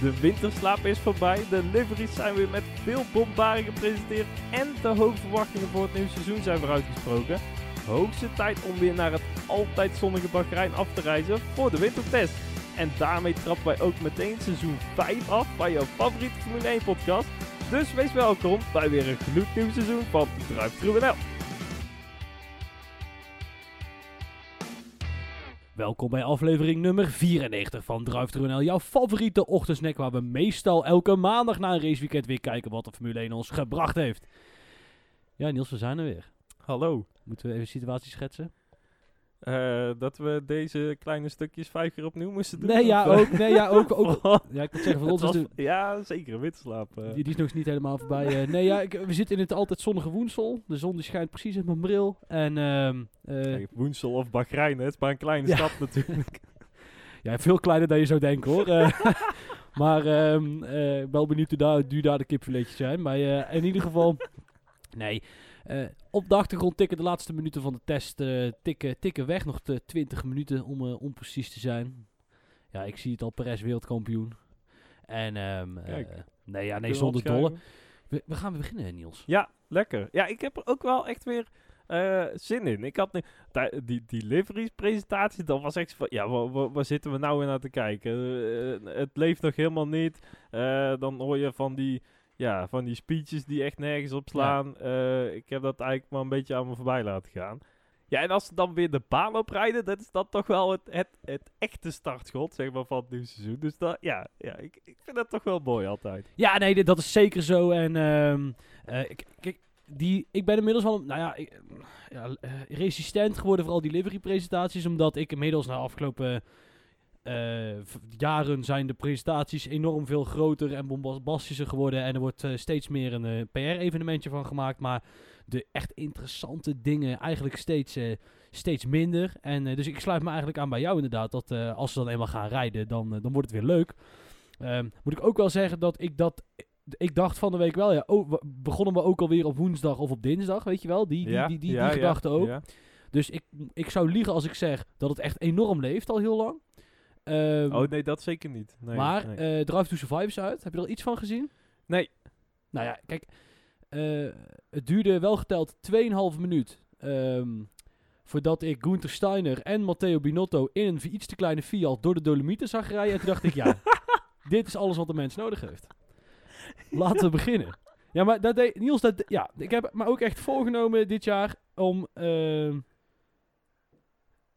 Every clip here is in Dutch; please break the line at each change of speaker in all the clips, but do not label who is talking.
De winterslaap is voorbij, de liveries zijn weer met veel bombardie gepresenteerd en de hoge verwachtingen voor het nieuwe seizoen zijn weer uitgesproken. Hoogste tijd om weer naar het altijd zonnige Bahrein af te reizen voor de wintertest. En daarmee trappen wij ook meteen seizoen 5 af bij jouw favoriete Formule 1 podcast. Dus wees welkom bij weer een gloednieuw seizoen van Drive NL.
Welkom bij aflevering nummer 94 van Drive NL, jouw favoriete ochtendsnack waar we meestal elke maandag na een raceweekend weer kijken wat de Formule 1 ons gebracht heeft. Ja, Niels, we zijn er weer.
Hallo.
Moeten we even de situatie schetsen?
Uh, dat we deze kleine stukjes vijf keer opnieuw moesten doen?
Nee, ja,
of,
ook. Nee, ja, ook, ook ja, ik moet zeggen, voor ons
was,
is de,
Ja, zeker, een winterslaap. Uh.
die, die is nog niet helemaal voorbij. Uh, nee, ja, ik, we zitten in het altijd zonnige Woensel. De zon die schijnt precies in mijn bril. En,
Kijk, Woensel of Bahrein, het is maar een kleine
Ja.
stad natuurlijk.
ja, veel kleiner dan je zou denken hoor. Eh, maar ehm, eh, wel benieuwd hoe daar, duur daar de kipfiletjes zijn. Maar eh, in ieder geval, nee. Eh, op de achtergrond tikken de laatste minuten van de test eh, tikken, tikken weg. Nog te 20 minuten om, om precies te zijn. Ja, ik zie het al, Perez wereldkampioen. En ehm, eh,
Kijk.
nee, ja, nee, zonder dolle. We, we gaan weer beginnen, Niels.
Ja, lekker. Ja, ik heb er ook wel echt weer zin in. Ik had nu, die, die liveries presentatie, dat was echt van, ja, waar, waar, zitten we nou weer naar te kijken? Het leeft nog helemaal niet. Dan hoor je van die, ja, van die speeches die echt nergens op slaan. Eh, ik heb dat eigenlijk maar een beetje aan me voorbij laten gaan. Ja, en als ze dan weer de baan oprijden, dat is dan toch wel het, het, het echte startschot, zeg maar, van het nieuwe seizoen. Dus dat, ja, ja ik, ik vind dat toch wel mooi altijd.
Ja, nee, dat is zeker zo. En ik- kijk, die, ik ben inmiddels wel, nou ja, ik, ja eh, resistent geworden voor al die livery-presentaties. Omdat ik inmiddels na afgelopen v- jaren zijn de presentaties enorm veel groter en bombastischer geworden. En er wordt eh, steeds meer een eh, PR-evenementje van gemaakt. Maar de echt interessante dingen eigenlijk steeds, eh, steeds minder. En eh, dus ik sluit me eigenlijk aan bij jou inderdaad. Dat eh, als ze dan eenmaal gaan rijden, dan, eh, dan wordt het weer leuk. Ehm, moet ik ook wel zeggen dat ik dat. Ik dacht van de week wel, ja, oh, we- begonnen we ook alweer op woensdag of op dinsdag, weet je wel? Die, die,
Ja,
die, die,
ja,
die
ja,
gedachte ook. Dus ik, ik zou liegen als ik zeg dat het echt enorm leeft al heel lang. Ehm,
Oh nee, dat zeker niet. Nee,
maar
nee.
eh Drive to Survive is uit. Heb je er al iets van gezien?
Nee.
Nou ja, kijk. eh, het duurde wel geteld 2,5 minuut. ehm, voordat ik Gunther Steiner en Matteo Binotto in een iets te kleine Fiat door de Dolomieten zag rijden. En toen dacht ik, ja, dit is alles wat de mens nodig heeft. Laten we beginnen. Ja, maar dat deed, Niels, dat, ja, ik heb me ook echt voorgenomen dit jaar om... ehm,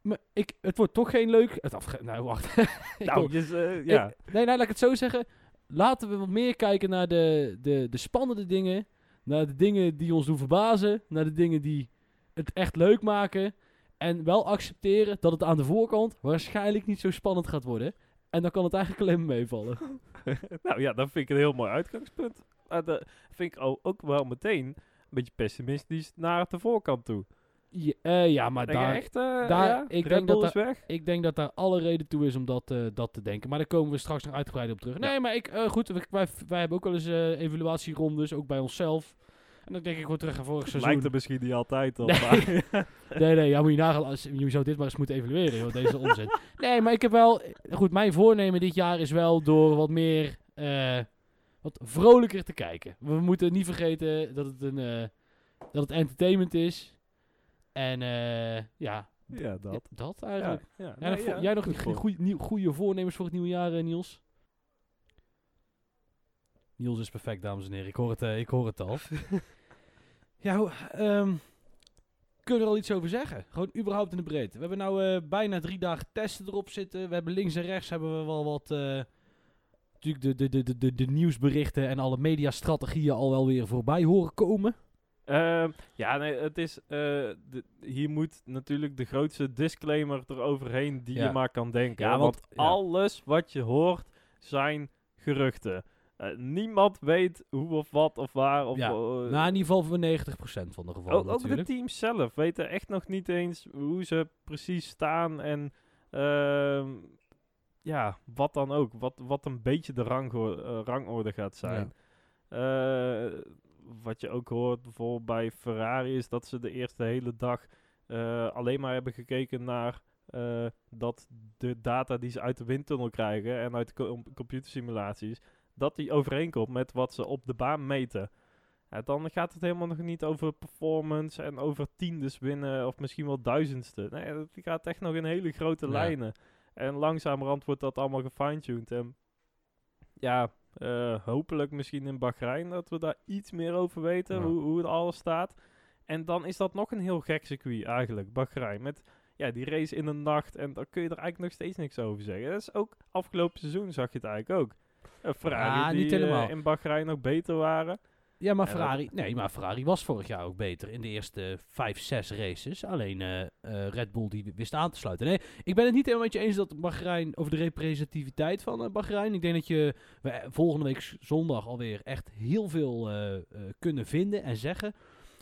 me- ik, het wordt toch geen leuk... Het afge, nou, wacht.
Nou, dus, eh, ja.
ik- nee, nou, laat ik het zo zeggen. Laten we wat meer kijken naar de, de, de spannende dingen. Naar de dingen die ons doen verbazen. Naar de dingen die het echt leuk maken. En wel accepteren dat het aan de voorkant waarschijnlijk niet zo spannend gaat worden. En dan kan het eigenlijk alleen maar meevallen.
nou ja, dat vind ik een heel mooi uitgangspunt. Maar dat vind ik ook wel meteen een beetje pessimistisch naar de voorkant toe.
Ja, eh, ja maar
Denk
daar,
echt, eh,
daar-
ja?
ik denk dat
weg?
ik denk dat daar alle reden toe is om dat, eh, dat te denken. Maar daar komen we straks nog uitgebreid op terug.
Ja.
Nee, maar ik, goed, wij, wij, hebben ook wel eens evaluatierondes, ook bij onszelf. En dan denk ik gewoon terug aan vorig seizoen.
Lijkt er misschien niet altijd op.
Nee. Nee, nee, ja, moet je nagaan. Als, je zou dit maar eens moeten evalueren, joh, deze onzin. Nee, maar ik heb wel... Goed, mijn voornemen dit jaar is wel door wat meer... wat vrolijker te kijken. We moeten niet vergeten dat het een... dat het entertainment is. En eh, ja,
ja, dat.
dat eigenlijk.
ja. Nee, ja,
jij nog goede voornemens voor het nieuwe jaar, eh, Niels? Niels is perfect, dames en heren. Ik hoor het, eh, ik hoor het al. ja, hoe, ehm, kunnen we er al iets over zeggen? Gewoon überhaupt in de breedte. We hebben nou eh, bijna drie dagen testen erop zitten. We hebben links en rechts hebben we wel wat... eh, natuurlijk de, de, de, de, de, de nieuwsberichten en alle mediastrategieën al wel weer voorbij horen komen.
Ehm, ja, nee, het is... eh, de, hier moet natuurlijk de grootste disclaimer eroverheen die
Ja.
je maar kan denken.
Ja,
want
want- ja.
alles wat je hoort zijn geruchten. Eh, niemand weet hoe of wat of waar. Of,
Ja.
eh,
nou, in ieder geval voor 90% van de gevallen
ook, ook de
natuurlijk.
teams zelf weten echt nog niet eens hoe ze precies staan en ehm, ja, wat dan ook. Wat, wat een beetje de rangorde gaat zijn. Eh, wat je ook hoort bijvoorbeeld bij Ferrari is dat ze de eerste hele dag eh, alleen maar hebben gekeken naar eh, dat de data die ze uit de windtunnel krijgen en uit de co- computersimulaties, dat die overeenkomt met wat ze op de baan meten. Ja, dan gaat het helemaal nog niet over performance en over tiendes winnen of misschien wel duizendste. Nee, het gaat echt nog in hele grote
Ja.
lijnen. En langzamerhand wordt dat allemaal gefine-tuned. En ja, eh, hopelijk misschien in Bahrein dat we daar iets meer over weten,
Ja.
hoe, hoe het alles staat. En dan is dat nog een heel gek circuit eigenlijk, Bahrein. Met ja, die race in de nacht en dan kun je er eigenlijk nog steeds niks over zeggen. Dat is ook afgelopen seizoen zag je het eigenlijk ook. Uh, Ferrari
Ah,
die eh, in Bahrein nog beter waren.
Ja, maar Ferrari, nee, maar Ferrari was vorig jaar ook beter in de eerste vijf, zes races. Alleen eh, eh, Red Bull die wist aan te sluiten. Nee, ik ben het niet helemaal met je eens dat Bahrein over de representativiteit van eh, Bahrein. Ik denk dat je we, volgende week zondag alweer echt heel veel kunnen vinden en zeggen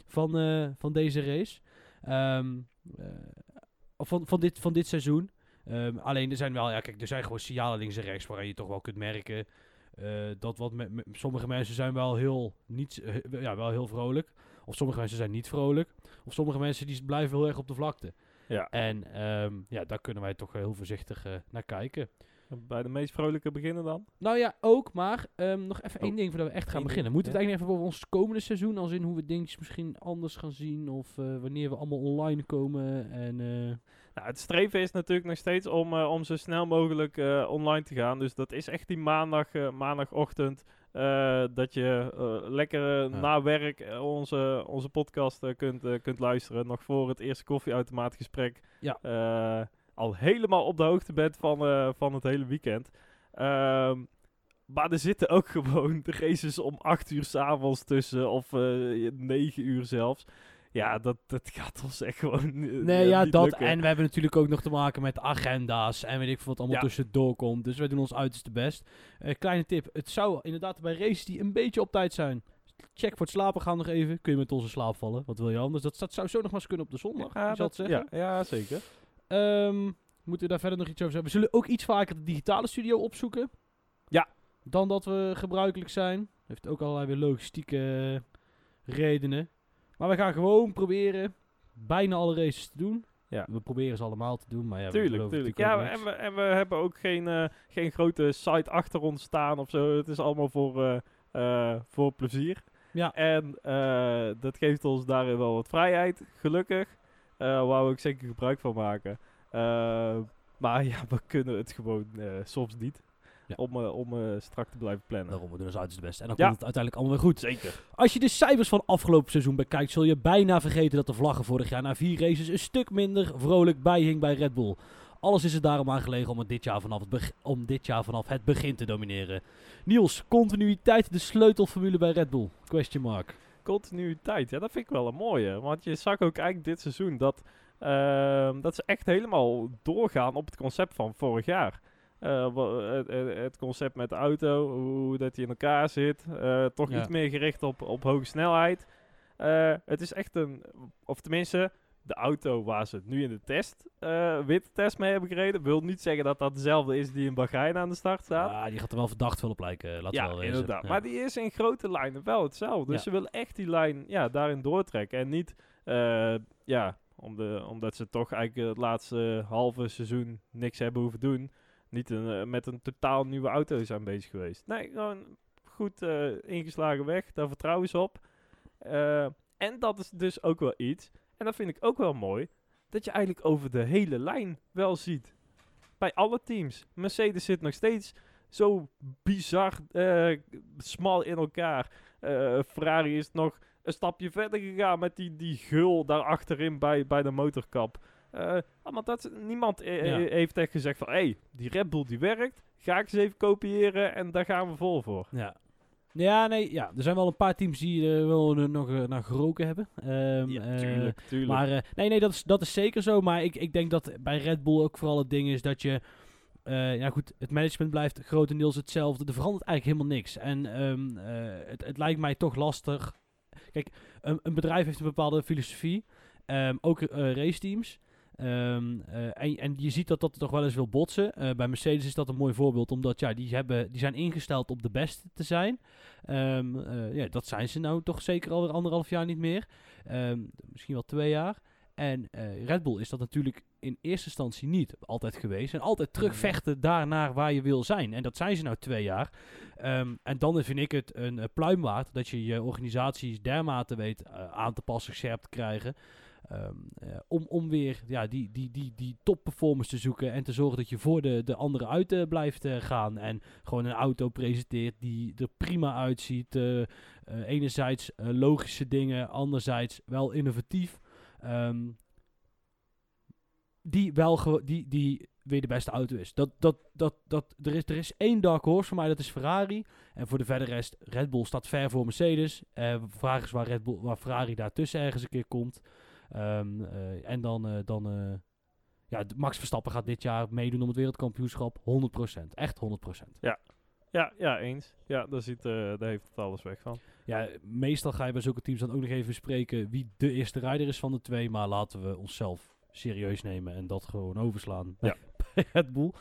van, van deze race. Ehm, eh, van, van, dit, van dit seizoen. Ehm, alleen er zijn wel, ja, kijk, er zijn gewoon signalen links en rechts waarin je toch wel kunt merken eh, dat wat me- me- sommige mensen zijn wel heel niet, eh, ja, wel heel vrolijk. Of sommige mensen zijn niet vrolijk. Of sommige mensen die blijven heel erg op de vlakte.
Ja.
En ehm, ja, daar kunnen wij toch heel voorzichtig eh, naar kijken.
Bij de meest vrolijke beginnen dan.
Nou ja, ook, maar ehm, nog even
Oh,
één ding voordat we echt gaan beginnen.
ding,
Moeten we het eigenlijk even over ons komende seizoen, als in hoe we dingetjes misschien anders gaan zien, of eh, wanneer we allemaal online komen en... eh,
Nou, het streven is natuurlijk nog steeds om, eh, om zo snel mogelijk eh, online te gaan. Dus dat is echt die maandag, eh, maandagochtend. eh, dat je eh, lekker
Ja.
na werk onze, onze podcast kunt, kunt luisteren. Nog voor het eerste koffieautomaatgesprek.
Ja.
Eh, al helemaal op de hoogte bent van, eh, van het hele weekend. Ehm, maar er zitten ook gewoon de races om 8 uur s'avonds tussen. Of eh 9 uur zelfs. Ja, dat, dat gaat ons echt gewoon eh,
Nee, ja, dat.
lukken.
En we hebben natuurlijk ook nog te maken met agenda's en weet ik veel wat allemaal
Ja.
tussendoor komt. Dus wij doen ons uiterste best. Eh, kleine tip. Het zou inderdaad bij races die een beetje op tijd zijn. Check voor het slapen gaan nog even. Kun je met onze slaap vallen. Wat wil je anders? Dat, dat zou zo nog maar eens kunnen op de zondag.
Ja,
zal
dat,
zeggen.
ja, ja, zeker.
Ehm, moeten we daar verder nog iets over zeggen? We zullen ook iets vaker de digitale studio opzoeken.
Ja.
Dan dat we gebruikelijk zijn. Heeft ook allerlei weer logistieke eh, redenen. Maar we gaan gewoon proberen bijna alle races te doen.
Ja.
We proberen ze allemaal te doen, maar ja,
tuurlijk, tuurlijk. Ja, en we, en we hebben ook geen, eh, geen grote site achter ons staan of zo. Het is allemaal voor, eh, voor plezier.
Ja.
En dat geeft ons daarin wel wat vrijheid, gelukkig. Eh waar we ook zeker gebruik van maken. Eh, maar ja, we kunnen het gewoon eh, soms niet.
Ja.
Om, om strak te blijven plannen.
Daarom, we doen ons uiterste best. En dan
Ja.
komt het uiteindelijk allemaal weer goed.
Zeker.
Als je de cijfers van afgelopen seizoen bekijkt, zul je bijna vergeten dat de vlaggen vorig jaar na vier races een stuk minder vrolijk bijhing bij Red Bull. Alles is er daarom aan gelegen om, het dit jaar vanaf het, beg- om dit jaar vanaf het begin te domineren. Niels, continuïteit de sleutelformule bij Red Bull? Question mark.
Continuïteit, ja, dat vind ik wel een mooie. Want je zag ook eigenlijk dit seizoen dat, ehm, dat ze echt helemaal doorgaan op het concept van vorig jaar. Eh, wa- het, het- het concept met de auto, hoe dat die in elkaar zit. eh, toch
Ja.
iets meer gericht op, op hoge snelheid. Eh, het is echt een, of tenminste, de auto waar ze nu in de test, eh witte test mee hebben gereden, wil niet zeggen dat dat dezelfde is die in Bahrein aan de start staat.
Ja, die gaat er wel verdacht veel op lijken, laten we
Ja,
wel
inderdaad.
Ja.
Maar die is in grote lijnen wel hetzelfde. Dus
Ja.
ze willen echt die lijn ja, daarin doortrekken. En niet, eh, ja, om de, omdat ze toch eigenlijk het laatste halve seizoen niks hebben hoeven doen. Niet een, eh, met een totaal nieuwe auto zijn bezig geweest. Nee, gewoon goed eh, ingeslagen weg. Daar vertrouwen ze op. Eh, en dat is dus ook wel iets. En dat vind ik ook wel mooi. Dat je eigenlijk over de hele lijn wel ziet. Bij alle teams. Mercedes zit nog steeds zo bizar eh, smal in elkaar. Eh, Ferrari is nog een stapje verder gegaan met die, die gul daar achterin bij, bij de motorkap. Eh, maar dat, niemand
Ja.
eh, heeft echt gezegd van... hé, hey, die Red Bull die werkt. Ga ik eens even kopiëren en daar gaan we vol voor.
Ja. Ja, nee, ja. Er zijn wel een paar teams die er wel eh, nog eh, naar geroken hebben. Ehm,
ja,
eh,
tuurlijk, tuurlijk.
Maar nee, nee, dat is, dat is zeker zo. Maar ik, ik denk dat bij Red Bull ook vooral het ding is dat je. ja, goed, het management blijft grotendeels hetzelfde. Er verandert eigenlijk helemaal niks. En ehm, eh, het, het lijkt mij toch lastig. Kijk, een, een bedrijf heeft een bepaalde filosofie. Ehm, ook eh raceteams. Ehm, eh, en, en je ziet dat dat toch wel eens wil botsen. Eh, bij Mercedes is dat een mooi voorbeeld, omdat ja, die, hebben, die zijn ingesteld op de beste te zijn. Ehm, eh, ja, dat zijn ze nou toch zeker alweer anderhalf jaar niet meer. Ehm, misschien wel twee jaar. En Red Bull is dat natuurlijk in eerste instantie niet altijd geweest. En altijd terugvechten daarnaar waar je wil zijn. En dat zijn ze nou twee jaar. En dan vind ik het een pluim waard dat je je organisaties dermate weet uh, aan te passen, scherp te krijgen. Um, uh, om, om weer ja, die, die, die, die topperformance te zoeken en te zorgen dat je voor de, de anderen uit uh, blijft uh, gaan. En gewoon een auto presenteert die er prima uitziet. enerzijds logische dingen, anderzijds wel innovatief. Um, die wel die, die weer de beste auto is. Dat, dat, dat, dat, er, is er is één dark horse voor mij, dat is Ferrari. En voor de verder rest, Red Bull staat ver voor Mercedes. Uh, vraag is waar, Red Bull, waar Ferrari daartussen ergens een keer komt. Um, uh, en dan, uh, dan uh, ja, Max Verstappen gaat dit jaar meedoen om het wereldkampioenschap. 100%. Echt 100%.
Ja, ja, ja eens. Ja, daar, ziet, daar heeft het alles weg van.
Ja, meestal ga je bij zulke teams dan ook nog even bespreken wie de eerste rijder is van de twee. Maar laten we onszelf serieus nemen en dat gewoon overslaan
ja.
bij Red Bull.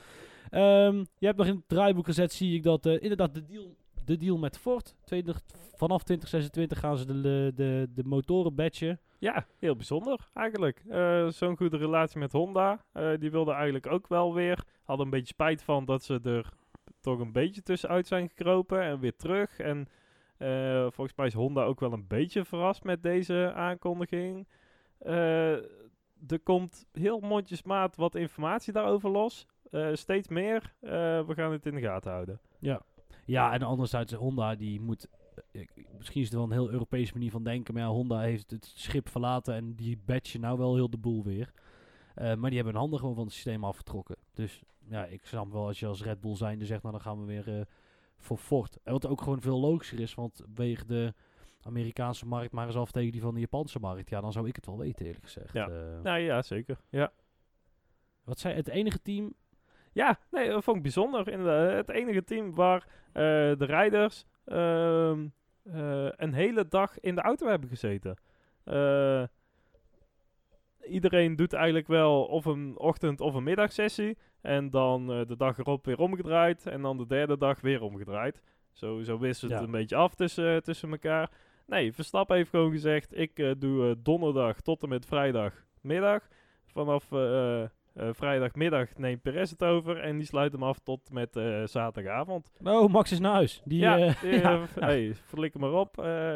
Um, je hebt nog in het draaiboek gezet, zie ik dat uh, inderdaad de deal, de deal met Ford. 20, vanaf 2026 gaan ze de, de, de motoren batchen.
Ja, heel bijzonder eigenlijk. Uh, Zo'n goede relatie met Honda. Uh, die wilde eigenlijk ook wel weer. Hadden een beetje spijt van dat ze er toch een beetje tussenuit zijn gekropen en weer terug. En uh, volgens mij is Honda ook wel een beetje verrast met deze aankondiging. er komt heel mondjesmaat wat informatie daarover los. steeds meer. we gaan het in de gaten houden.
Ja, ja en anderzijds Honda die moet misschien is het wel een heel Europese manier van denken. Maar ja, Honda heeft het schip verlaten en die badge nou wel heel de boel weer. Uh, maar die hebben hun handen gewoon van het systeem afgetrokken. Dus ja, ik snap wel als je als Red Bull zijnde zegt, nou dan gaan we weer uh, voor Ford. En wat ook gewoon veel logischer is, want wegen de Amerikaanse markt maar eens af tegen die van de Japanse markt. Ja, dan zou ik het wel weten eerlijk gezegd.
Ja, uh, nou, ja zeker. Ja.
Wat zei het enige team
ja, nee, dat vond ik bijzonder. Inderdaad. Het enige team waar uh, de rijders uh, uh, een hele dag in de auto hebben gezeten. Uh, iedereen doet eigenlijk wel of een ochtend- of een middagsessie. En dan de dag erop weer omgedraaid. En dan de derde dag weer omgedraaid. Zo, zo wist het ja. een beetje af tussen, tussen elkaar. Nee, Verstappen heeft gewoon gezegd: ik doe donderdag tot en met vrijdagmiddag. Vanaf uh, vrijdagmiddag neemt Perez het over en die sluit hem af tot met uh, zaterdagavond.
Oh, Max is naar huis. Die,
ja,
uh,
die, ja. Hey, hem maar op.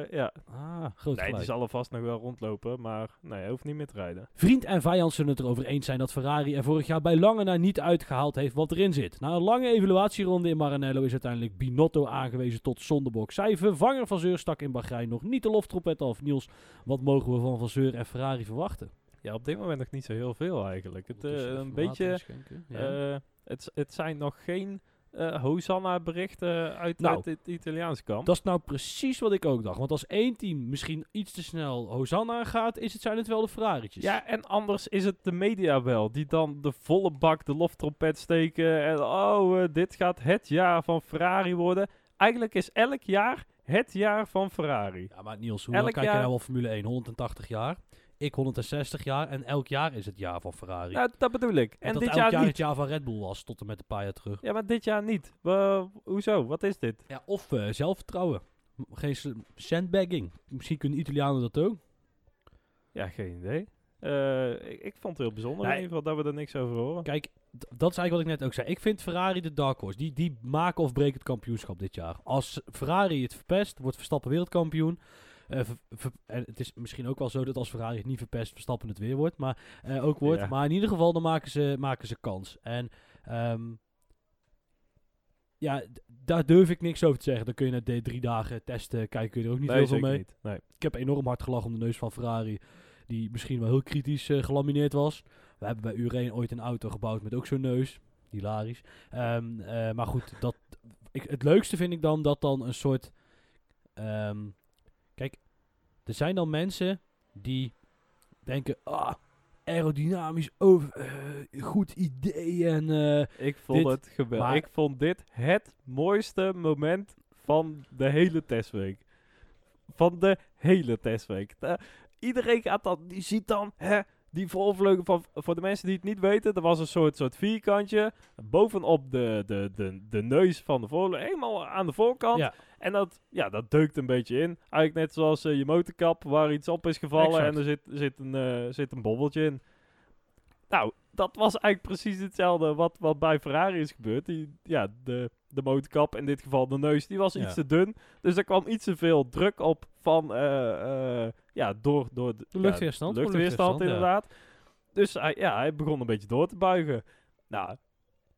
ja.
Ah, groot
Nee, die zal alvast nog wel rondlopen, maar nee, hij hoeft niet meer te rijden.
Vriend en vijand zullen het erover eens zijn dat Ferrari er vorig jaar bij lange na niet uitgehaald heeft wat erin zit. Na een lange evaluatieronde in Maranello is uiteindelijk Binotto aangewezen tot zondebok. Zij vervanger van Zeur stak in Bahrein nog niet de loftrompet af. Niels, wat mogen we van Van Zeur en Ferrari verwachten?
Ja, op dit moment nog niet zo heel veel eigenlijk. Het, uh, een beetje. Ja. Uh, het, het zijn nog geen uh, Hosanna-berichten uit,
nou,
uit het Italiaanse kamp.
Dat is nou precies wat ik ook dacht. Want als één team misschien iets te snel Hosanna gaat, is het, zijn het wel de Ferrari'tjes.
Ja, en anders is het de media wel. Die dan de volle bak de loftrompet steken. En oh, dit gaat het jaar van Ferrari worden. Eigenlijk is elk jaar het jaar van Ferrari.
Ja, maar Niels, hoe lang kijk jaar... je nou al Formule 1? 180 jaar? Ik 160 jaar en elk jaar is het jaar van Ferrari.
Ja, dat bedoel ik. En,
en dat
dit
elk
jaar,
jaar
niet.
het jaar van Red Bull was, tot en met een paar jaar terug.
Ja, maar dit jaar niet. Uh, hoezo? Wat is dit?
Ja, of uh, zelfvertrouwen. Geen sandbagging. Misschien kunnen Italianen dat ook.
Ja, geen idee. Uh, ik, ik, vond het heel bijzonder nee. in ieder geval dat we er niks over horen.
Kijk, dat is eigenlijk wat ik net ook zei. Ik vind Ferrari de dark horse. Die, die maken of breken het kampioenschap dit jaar. Als Ferrari het verpest, wordt Verstappen wereldkampioen. Uh, en het is misschien ook wel zo dat als Ferrari het niet verpest, Verstappen het weer wordt. Maar uh, ook wordt. Ja. Maar in ieder geval, dan maken ze, maken ze kans. En um, ja, daar durf ik niks over te zeggen. Dan kun je na de drie dagen testen, kijken kun je er ook niet
nee,
heel veel mee.
Niet. Nee.
Ik heb enorm hard gelachen om de neus van Ferrari. Die misschien wel heel kritisch uh, gelamineerd was. We hebben bij Ureen ooit een auto gebouwd met ook zo'n neus. Hilarisch. Um, uh, maar goed, dat, ik, het leukste vind ik dan dat dan een soort... Um, kijk, er zijn dan mensen die denken... Ah, aerodynamisch over, uh, goed idee en... Uh,
ik vond
dit,
het geweldig. Ik vond dit het mooiste moment van de hele testweek. Van de hele testweek. De, iedereen gaat dan, die ziet dan, hè, die voorvleugel van, voor de mensen die het niet weten, er was een soort, soort vierkantje bovenop de, de, de, de neus van de voorvleugel, helemaal aan de voorkant.
Ja.
En dat, ja, dat deukt een beetje in. Eigenlijk net zoals uh, je motorkap waar iets op is gevallen
Exact.
en er zit, zit, een, uh, zit een bobbeltje in. Nou, dat was eigenlijk precies hetzelfde wat, wat bij Ferrari is gebeurd. Die, ja, de, de motorkap, in dit geval de neus, die was
Ja.
iets te dun. Dus er kwam iets te veel druk op van, eh, eh, ja, door, door de,
De
ja,
luchtweerstand, gewoon
luchtweerstand, inderdaad. Dus hij, ja, hij begon een beetje door te buigen. Nou,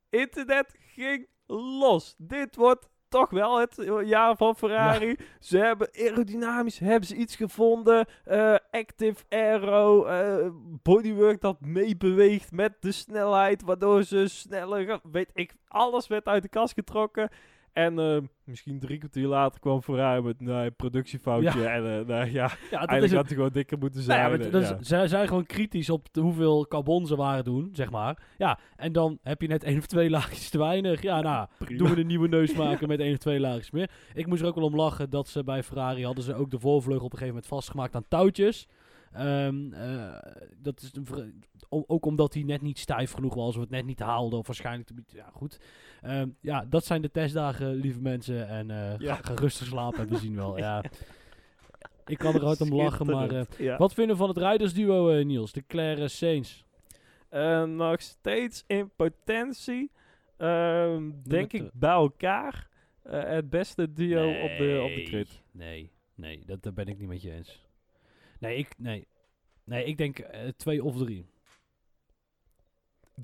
internet ging los. Dit wordt toch wel het eh, jaar van Ferrari. Ze hebben aerodynamisch hebben ze iets gevonden. Eh, active aero, eh, bodywork dat meebeweegt met de snelheid, waardoor ze sneller. Weet ik, alles werd uit de kast getrokken. En eh, misschien drie kwartier later kwam Ferrari met nou, een productiefoutje. En nou, ja,
Ja, dat
eigenlijk had hij gewoon dikker moeten
Nou
zijn.
ja, maar
eh, ja.
Zij zijn gewoon kritisch op de hoeveel carbon ze waren doen, zeg maar. Ja, en dan heb je net één of twee laagjes te weinig. Ja, nou,
Prima.
doen we een nieuwe neus maken met één of twee laagjes meer. Ik moest er ook wel om lachen dat ze bij Ferrari hadden ze ook de voorvleugel op een gegeven moment vastgemaakt aan touwtjes. Ehm, eh, dat is een ook omdat hij net niet stijf genoeg was of het net niet haalde of waarschijnlijk Ja, goed. Ehm, ja, dat zijn de testdagen, lieve mensen. En
Ja.
ga, ga rustig slapen, we zien wel. Ja. Ik kan er hard om lachen, maar... eh,
ja.
wat vinden we van het rijdersduo, Niels? De Claire Saints.
Eh, nog steeds in potentie. Ehm, denk ik bij elkaar. het beste duo op, de, op de.
Nee, nee, dat, daar ben ik niet met je eens. Nee, ik, nee. nee, ik denk eh, twee of drie.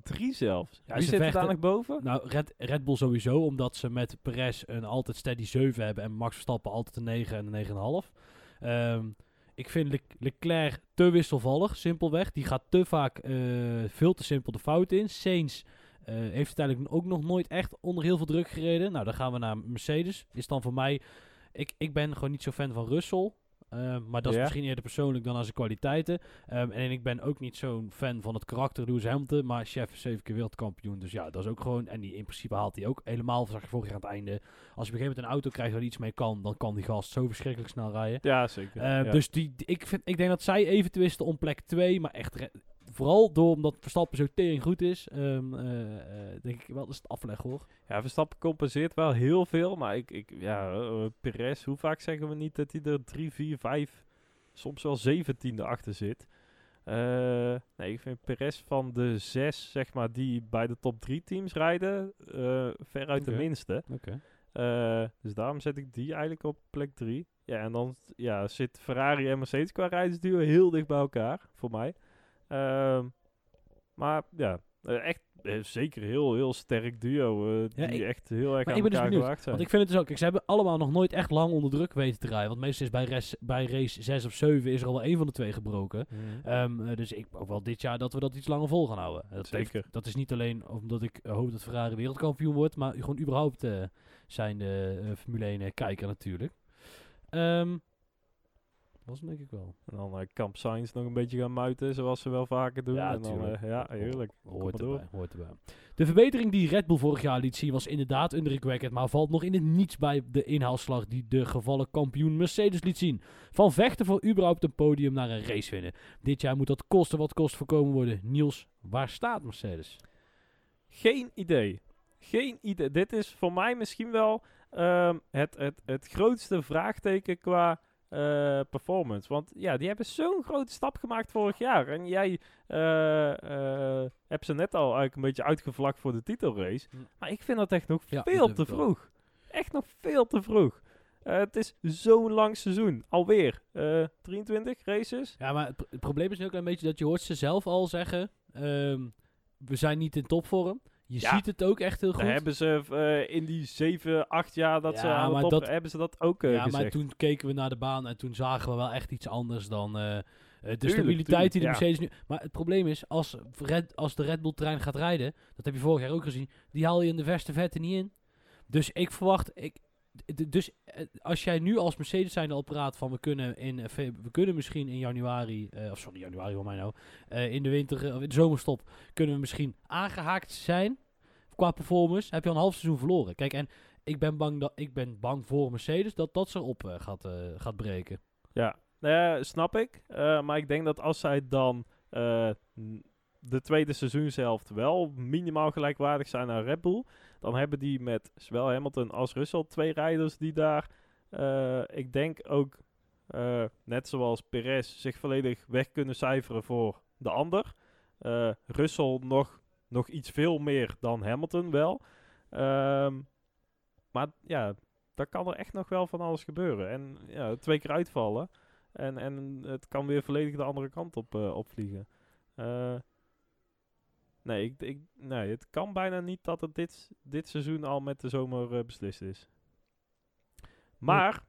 Drie zelfs.
Ja,
Wie zit er nog boven?
Nou, Red, Red Bull sowieso, omdat ze met Perez een altijd steady 7 hebben en Max Verstappen altijd een 9 en een 9,5. Ehm ik vind Le- Leclerc te wisselvallig, simpelweg. Die gaat te vaak eh, veel te simpel de fout in. Sainz eh, heeft uiteindelijk ook nog nooit echt onder heel veel druk gereden. Nou, dan gaan we naar Mercedes. Is dan voor mij... Ik, ik ben gewoon niet zo fan van Russell. Ehm, maar dat is misschien eerder persoonlijk dan aan zijn kwaliteiten. Ehm, en ik ben ook niet zo'n fan van het karakter Lewis Hamilton. Maar chef is zeven keer wereldkampioen. Dus ja, dat is ook gewoon... En die, in principe haalt hij ook helemaal, zag je vorig jaar aan het einde. Als je op een gegeven moment een auto krijgt waar hij iets mee kan... dan kan die gast zo verschrikkelijk snel rijden.
Ja, zeker.
Eh,
ja.
Dus die, die- ik, vind, ik denk dat zij even twisten om plek 2. Maar echt... Vooral door omdat Verstappen zo tering goed is. ehm, eh, eh, denk ik wel, dat is het afleg hoor.
ja, Verstappen compenseert wel heel veel. Maar ik, ik ja, eh, Perez, hoe vaak zeggen we niet dat hij er 3, 4, 5, soms wel 17e achter zit? Eh, nee, ik vind Perez van de zes, zeg maar, die bij de top 3 teams rijden, eh veruit de minste.
Oké.
Eh, dus daarom zet ik die eigenlijk op plek 3. Ja, en dan ja, zit Ferrari en Mercedes qua rijdersduo heel dicht bij elkaar, voor mij. Ehm, maar ja, eh, echt eh, zeker heel, heel sterk duo. eh,
Ja,
die
ik-
echt heel erg aan
ik ben dus
elkaar
benieuwd,
gewaagd zijn.
Want ik vind het dus ook... Kijk, ze hebben allemaal nog nooit echt lang onder druk weten te rijden. Want meestal is bij, res, bij race 6 of 7 is er al wel één van de twee gebroken.
Mhm.
Ehm, eh, dus ik hoop wel dit jaar dat we dat iets langer vol gaan houden. Dat, heeft-
Zeker.
dat is niet alleen omdat ik hoop dat Ferrari wereldkampioen wordt, maar gewoon überhaupt zijn de Formule 1 eh, kijker natuurlijk. Ehm was hem denk ik wel.
En dan eh, Camp Sainz nog een beetje gaan muiten, zoals ze wel vaker doen.
Ja,
en dan, eh, ja, heerlijk.
Hoort erbij, hoort erbij. De verbetering die Red Bull vorig jaar liet zien was inderdaad indrukwekkend, maar valt nog in het niets bij de inhaalslag die de gevallen kampioen Mercedes liet zien. Van vechten voor überhaupt een podium naar een race winnen. Dit jaar moet dat kosten wat kost voorkomen worden. Niels, waar staat Mercedes?
Geen idee. Geen idee. Dit is voor mij misschien wel ehm, het, het, het grootste vraagteken qua eh, performance. Want ja, die hebben zo'n grote stap gemaakt vorig jaar. En jij eh, hebt ze net al eigenlijk een beetje uitgevlakt voor de titelrace.
Hm.
Maar ik vind dat echt nog
Ja,
veel te vroeg. Echt nog veel te vroeg. Het is zo'n lang seizoen. Alweer. eh 23 races.
Ja, maar het, pro- het probleem is nu ook een beetje dat je hoort ze zelf al zeggen, ehm, we zijn niet in topvorm. Je
Ja.
ziet het ook echt heel goed.
Hebben ze eh, in die 7, 8 jaar dat ze aan top
dat-
hebben ze dat ook eh,
ja,
gezegd.
maar toen keken we naar de baan en toen zagen we wel echt iets anders dan eh, de
Tuurlijk,
stabiliteit
tuurlijk,
die de. Mercedes nu... Maar het probleem is, als, Red, als de Red Bull trein gaat rijden, dat heb je vorig jaar ook gezien, die haal je in de verste vette niet in. Dus ik verwacht... Ik, dus als jij nu als Mercedes zijnde al praat van we kunnen, in, we kunnen misschien in januari, of sorry januari voor mij nou, in de winter of in de zomerstop kunnen we misschien aangehaakt zijn qua performance, heb je al een half seizoen verloren. Kijk, en ik ben bang, dat, ik ben bang voor Mercedes dat dat ze op eh, gaat, eh, gaat breken.
Ja, eh, snap ik. Eh, maar ik denk dat als zij dan de tweede seizoenshelft wel minimaal gelijkwaardig zijn aan Red Bull, dan hebben die met zowel Hamilton als Russell twee rijders die daar, ik denk ook, net zoals Perez, zich volledig weg kunnen cijferen voor de ander. Russell nog, nog iets veel meer dan Hamilton wel. Ehm, maar ja, daar kan er echt nog wel van alles gebeuren. En ja, twee keer uitvallen. En, en het kan weer volledig de andere kant op uh, opvliegen. Uh, nee, ik, ik, nee, het kan bijna niet dat het dit, dit seizoen al met de zomer uh, beslist is. Maar,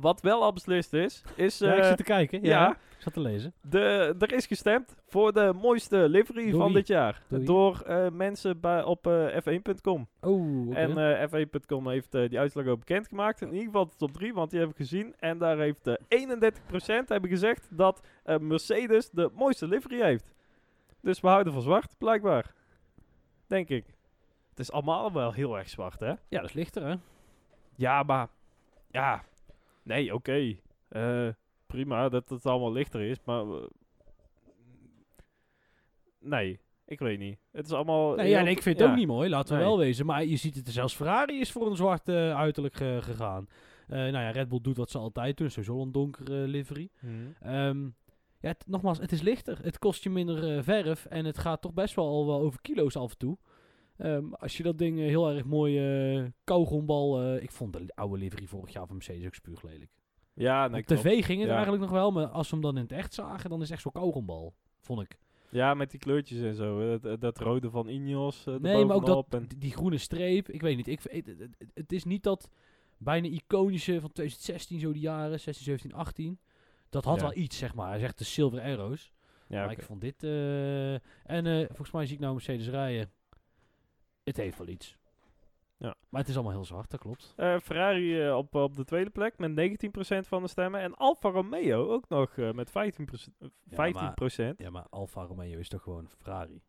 wat wel al beslist is, is...
ja, ik
uh,
zit te kijken. Ja,
ja.
ik zat te lezen.
De, er is gestemd voor de mooiste livery van dit jaar.
Door
eh, mensen bij, op eh, f1.com.
Oh, oké.
En eh, f1.com heeft eh, die uitslag ook bekendgemaakt. In ieder geval de top 3, want die heb ik gezien. En daar heeft eh 31% hebben gezegd dat eh, Mercedes de mooiste livery heeft. Dus we houden van zwart, blijkbaar. Denk ik. Het is allemaal wel heel erg zwart, hè?
ja, dat is lichter, hè?
Ja, maar... Ja. Nee, oké. Eh, prima dat het allemaal lichter is, maar... nee, ik weet niet. Het is allemaal...
Nee, ja, nee, ik vind het
ja.
ook niet mooi, laten we
Nee.
wel wezen. Maar je ziet het, zelfs Ferrari is voor een zwart eh, uiterlijk eh, gegaan. Nou ja, Red Bull doet wat ze altijd doen, sowieso een donkere livery.
Mhm.
Ehm, ja, nogmaals, het is lichter. Het kost je minder verf en het gaat toch best wel al wel over kilo's af en toe. Ehm, als je dat ding eh, heel erg mooi kauwgombal... eh, ik vond de oude livery vorig jaar van Mercedes ook spuuglelijk.
Ja, nee,
Op
klopt.
tv ging het
Ja.
eigenlijk nog wel, maar als we hem dan in het echt zagen, dan is het echt zo'n kauwgombal, vond ik.
Ja, met die kleurtjes en zo. Dat, dat rode van Ineos.
Nee, maar ook dat,
en-
die- groene streep, ik weet niet. Ik, het, het- is niet dat bijna iconische van 2016, zo die jaren, 16, 17, 18. Dat had
Ja.
wel iets, zeg maar. Hij zegt de silver arrows.
Ja,
maar ik vond dit... en volgens mij zie ik nou Mercedes rijden. Het heeft wel iets.
Ja.
Maar het is allemaal heel zwart, dat klopt.
Eh, Ferrari eh, op, op de tweede plek met 19% van de stemmen. En Alfa Romeo ook nog eh, met 15%. eh, 15%.
Ja, maar Alfa Romeo is toch gewoon Ferrari?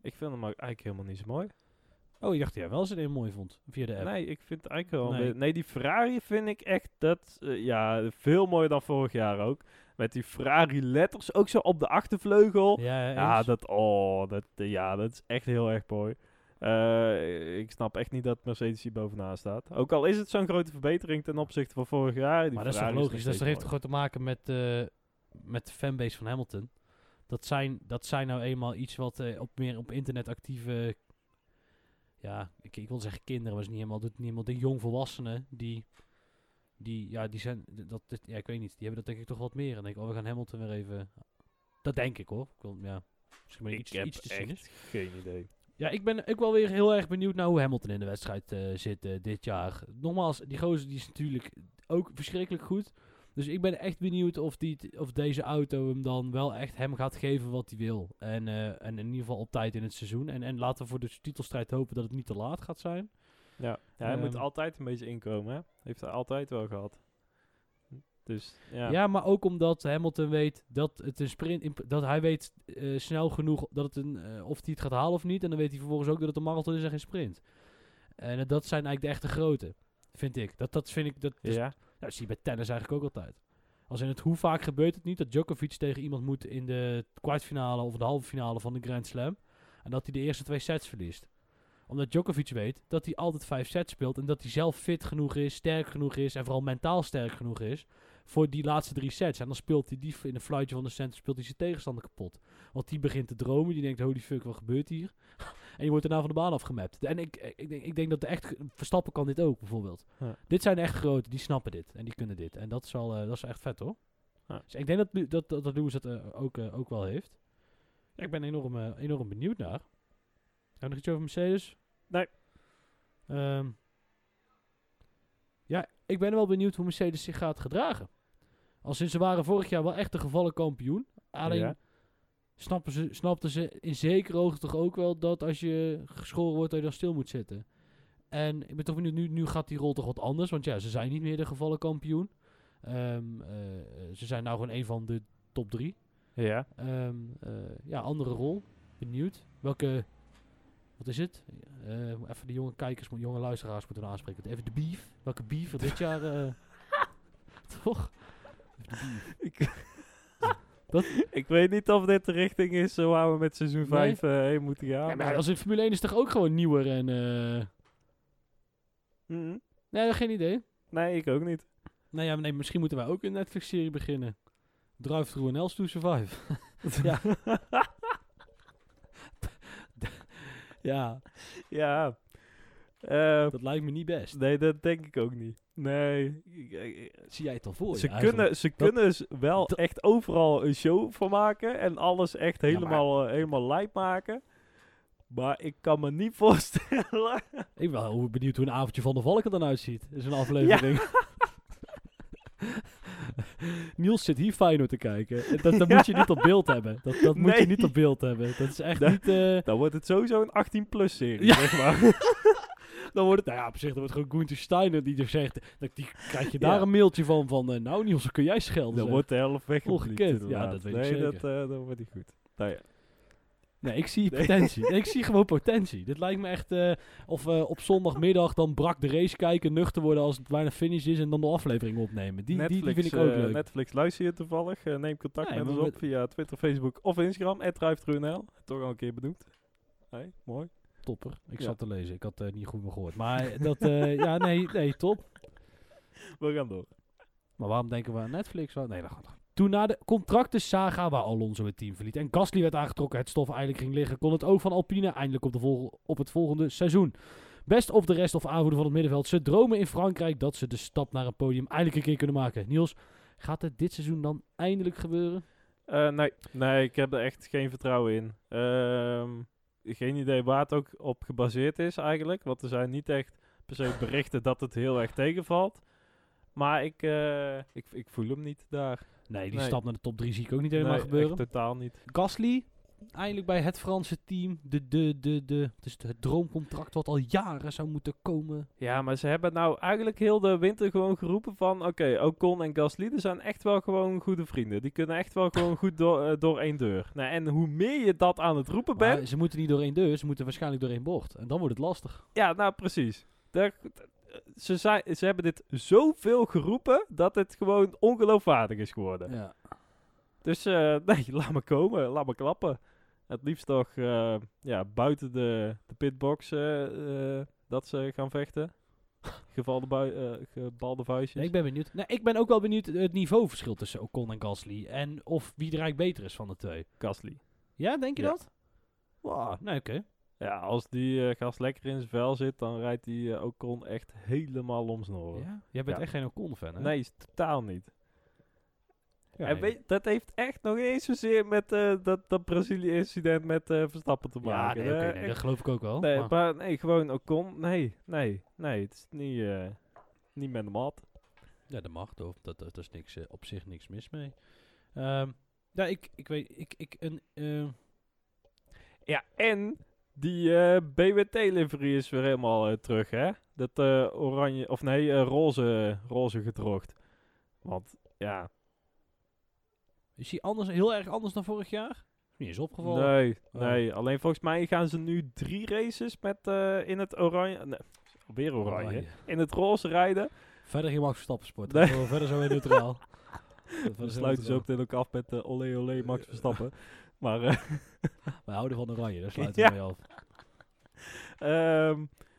Ik vind hem eigenlijk helemaal niet zo mooi.
Oh, ik dacht jij wel ze een mooi vond, via de app.
Nee, ik vind eigenlijk wel...
Nee.
Die Ferrari vind ik echt... Dat, ja, veel mooier dan vorig jaar ook. Met die Ferrari letters ook zo op de achtervleugel.
Ja,
Ja, dat, oh, dat, ja, dat is echt heel erg mooi. Eh, ik snap echt niet dat Mercedes hier bovenaan staat. Ook al is het zo'n grote verbetering ten opzichte van vorig jaar. Die
Maar dat is toch logisch?
nog
Dat, is- dat heeft toch gewoon te maken met, eh, met de fanbase van Hamilton. Dat zijn, dat zijn nou eenmaal iets wat eh, op meer op internet actieve... Ja, ik, ik wil zeggen kinderen, maar is niet helemaal, doet niet helemaal de jongvolwassenen die... Die, ja, die zijn, dat, dit- ja, ik weet niet, die hebben dat denk ik toch wat meer. En denk ik, oh, we gaan Hamilton weer even... Dat denk ik hoor. Ik wil, ja, misschien
Ik
iets,
heb
iets te
echt geen idee.
Ja, ik ben ook wel weer heel erg benieuwd naar hoe Hamilton in de wedstrijd eh, zit eh, dit jaar. Nogmaals, die gozer die is natuurlijk ook verschrikkelijk goed. Dus ik ben echt benieuwd of, die, of deze auto hem dan wel echt hem gaat geven wat hij wil. En, eh, en in ieder geval op tijd in het seizoen. En, en laten we voor de titelstrijd hopen dat het niet te laat gaat zijn.
Ja, ja hij moet
Ehm.
altijd een beetje inkomen, hè? Heeft hij altijd wel gehad. Dus, ja.
Ja. maar ook omdat Hamilton weet dat het een sprint... in- Dat hij weet eh, snel genoeg dat het een, eh, of hij het gaat halen of niet. En dan weet hij vervolgens ook dat het een marathon is en geen sprint. En eh, dat zijn eigenlijk de echte grote. Vind ik. Dat, dat vind ik... Dat, dus
ja.
Nou, dat zie je bij tennis eigenlijk ook altijd. Als in het hoe vaak gebeurt het niet dat Djokovic tegen iemand moet in de kwartfinale of de halve finale van de Grand Slam. En dat hij de eerste twee sets verliest. Omdat Djokovic weet dat hij altijd vijf sets speelt. En dat hij zelf fit genoeg is, sterk genoeg is en vooral mentaal sterk genoeg is. Voor die laatste drie sets. En dan speelt hij die in een fluitje van de center, speelt hij zijn tegenstander kapot. Want die begint te dromen, die denkt, holy fuck, wat gebeurt hier? en je wordt daarna van de baan afgemapt. En ik, ik, denk, ik denk dat de echt, Verstappen kan dit ook, bijvoorbeeld.
Ja.
Dit zijn echt grote, die snappen dit. En die kunnen dit. En dat is wel, eh, dat is echt vet, hoor.
Ja.
Dus ik denk dat, dat, dat, dat Lewis het eh, ook, eh, ook wel heeft. Ja, ik ben enorm, enorm benieuwd naar. We nog iets over Mercedes?
Nee.
Ehm, ja, ik ben wel benieuwd hoe Mercedes zich gaat gedragen. Al sinds ze waren vorig jaar wel echt de gevallen kampioen. Alleen
Ja.
snappen ze, snapten ze in zekere hoogte toch ook wel dat als je geschoren wordt, dat je dan stil moet zitten. En ik ben toch benieuwd, nu, nu gaat die rol toch wat anders. Want ja, ze zijn niet meer de gevallen kampioen. Ehm, eh, ze zijn nou gewoon een van de top drie.
Ja.
Ehm, eh, ja, andere rol. Benieuwd. Welke, wat is het? Eh, even de jonge kijkers, mo- jonge luisteraars moeten aanspreken. Even de beef. Welke beef er dit jaar... eh, toch? Even de beef.
Ik, ik weet niet of dit de richting is eh, waar we met seizoen
Nee.
5 eh, heen moeten gaan.
Ja, maar als in Formule 1 is toch ook gewoon nieuwer en... eh
Mhm.
nee, geen idee.
Nee, ik ook niet.
Nou ja, nee, misschien moeten wij ook een Netflix-serie beginnen. Drive Through Else to Survive. ja. Ja,
Ja. Eh,
dat lijkt me niet best.
nee, dat denk ik ook niet. Nee. Ik- ik-
Zie jij het al voor
Ze
je eigenlijk?
kunnen, ze
Dat-
kunnen s- wel
dat-
echt overal een show van maken en alles echt
maar-
helemaal, eh, helemaal lijp maken. Maar ik kan me niet voorstellen.
Ik ben wel heel benieuwd hoe een avondje van de Valk er dan uitziet. is een aflevering. Niels zit hier Feyenoord te kijken. En Dat, dat moet je niet op beeld hebben. Dat, dat moet je niet op beeld hebben. Dat is echt niet... eh,
Dan wordt het sowieso een 18-plus serie,
Ja.
zeg maar.
dan wordt het... Nou ja, op zich, dan wordt gewoon Gunther Steiner die er zegt... Dat, die krijg je daar
Ja.
een mailtje van, van eh, nou Niels, kun jij schelden.
Dan
zeg.
wordt de helft.
Ongekend. Ja, dat weet ik
nee,
zeker.
Dat, eh, dat wordt niet goed. Nou ja.
Nee, ik zie potentie. Nee, ik zie gewoon potentie. Dit lijkt me echt... eh, of eh, op zondagmiddag dan brak de race kijken, nuchter worden als het bijna finish is en dan de aflevering opnemen. Die, die, die vind ik ook
eh,
leuk.
Netflix luister je toevallig. Neem contact
Nee,
met ons
met-
op via Twitter, Facebook of Instagram. @ruiftruNL. Toch al een keer benoemd. Hey, mooi.
Topper. Ik
Ja.
zat te lezen. Ik had eh, niet goed meer gehoord. Maar dat... ja, nee, nee, top.
We gaan door.
Maar waarom denken we aan Netflix? Nee, dat gaat Toen na de contractensaga waar Alonso het team verliet en Gasly werd aangetrokken, het stof eigenlijk ging liggen, kon het oog van Alpine eindelijk op, de volg- op het volgende seizoen. Best of de rest of aanvoerder van het middenveld. Ze dromen in Frankrijk dat ze de stap naar een podium eindelijk een keer kunnen maken. Niels, gaat het dit seizoen dan eindelijk gebeuren?
Eh, nee, nee, ik heb er echt geen vertrouwen in. Ehm, geen idee waar het ook op gebaseerd is eigenlijk. Want er zijn niet echt per se berichten dat het heel erg tegenvalt. Maar ik, eh, ik, ik voel hem niet daar.
Nee, die
Nee.
stap naar de top 3 zie ik ook niet helemaal
nee,
gebeuren.
echt totaal niet.
Gasly, eindelijk bij het Franse team. De, de, de, de, het is het droomcontract wat al jaren zou moeten komen.
Ja, maar ze hebben nou eigenlijk heel de winter gewoon geroepen van... Oké, Ocon en Gasly, die zijn echt wel gewoon goede vrienden. Die kunnen echt wel gewoon goed door, eh, door één deur. Nou, en hoe meer je dat aan het roepen bent...
Maar ze moeten niet door één deur, ze moeten waarschijnlijk door één bocht. En dan wordt het lastig.
Ja, nou precies. Daar- ze, ze hebben dit zoveel geroepen dat het gewoon ongeloofwaardig is geworden.
Ja.
Dus eh, nee, laat me komen, laat me klappen. Het liefst toch eh, ja, buiten de, de pitbox eh, dat ze gaan vechten. Gevalde bui, gebalde vuistjes.
Nee, ik ben benieuwd. Nee, ik ben ook wel benieuwd het niveauverschil tussen Ocon en Gasly. En of wie er eigenlijk beter is van de twee.
Gasly.
Ja, denk je
Ja.
dat? Wow, nee, oké.
Ja, als die eh, gast lekker in zijn vel zit, dan rijdt die eh, Ocon echt helemaal om zijn oren.
Ja? Jij bent
Ja.
echt geen Ocon-fan, hè?
Nee, is totaal niet.
Ja,
en
nee.
weet, dat heeft echt nog niet eens zozeer met eh, dat, dat Brazilië-incident met Verstappen te
Ja,
maken.
nee, oké,
hè.
nee, dat geloof ik ook wel.
nee,
maar-
maar nee, gewoon Ocon. Nee, nee, nee. Het is niet, niet met de mat.
Ja, dat mag toch. Dat, dat, is niks, op zich niks mis mee. Ehm, ja, ik, ik weet, ik, ik, een,
Ja, en die eh, BWT-livery is weer helemaal eh, terug, hè? Dat eh, oranje, of nee, roze, roze gedroogd. Want, ja,
is hij anders, heel erg anders dan vorig jaar? Niet eens opgevallen.
nee,
Oh.
nee. Alleen volgens mij gaan ze nu drie races met in het oranje, nee, weer oranje,
Oranje.
in het roze rijden.
Verder geen Max Verstappen sport.
Nee.
Verder zo weer neutraal.
Dan sluiten ze ook meteen ook af met olé olé Max Verstappen. maar eh,
Wij houden van oranje, daar sluiten
Ja.
we mee af.
ehm,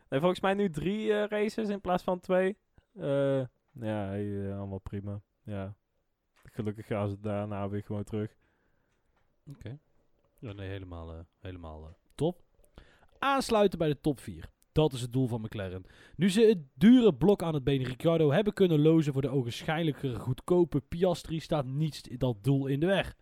nee, volgens mij nu drie eh, races in plaats van twee. Eh, ja, allemaal prima. Ja. Gelukkig gaan ze daarna weer gewoon terug.
Oké. Ja, nee, helemaal, helemaal top. Aansluiten bij de top 4. Dat is het doel van McLaren. Nu ze het dure blok aan het been Ricciardo hebben kunnen lozen voor de ogenschijnlijke goedkope Piastri, staat niets dat doel in de weg.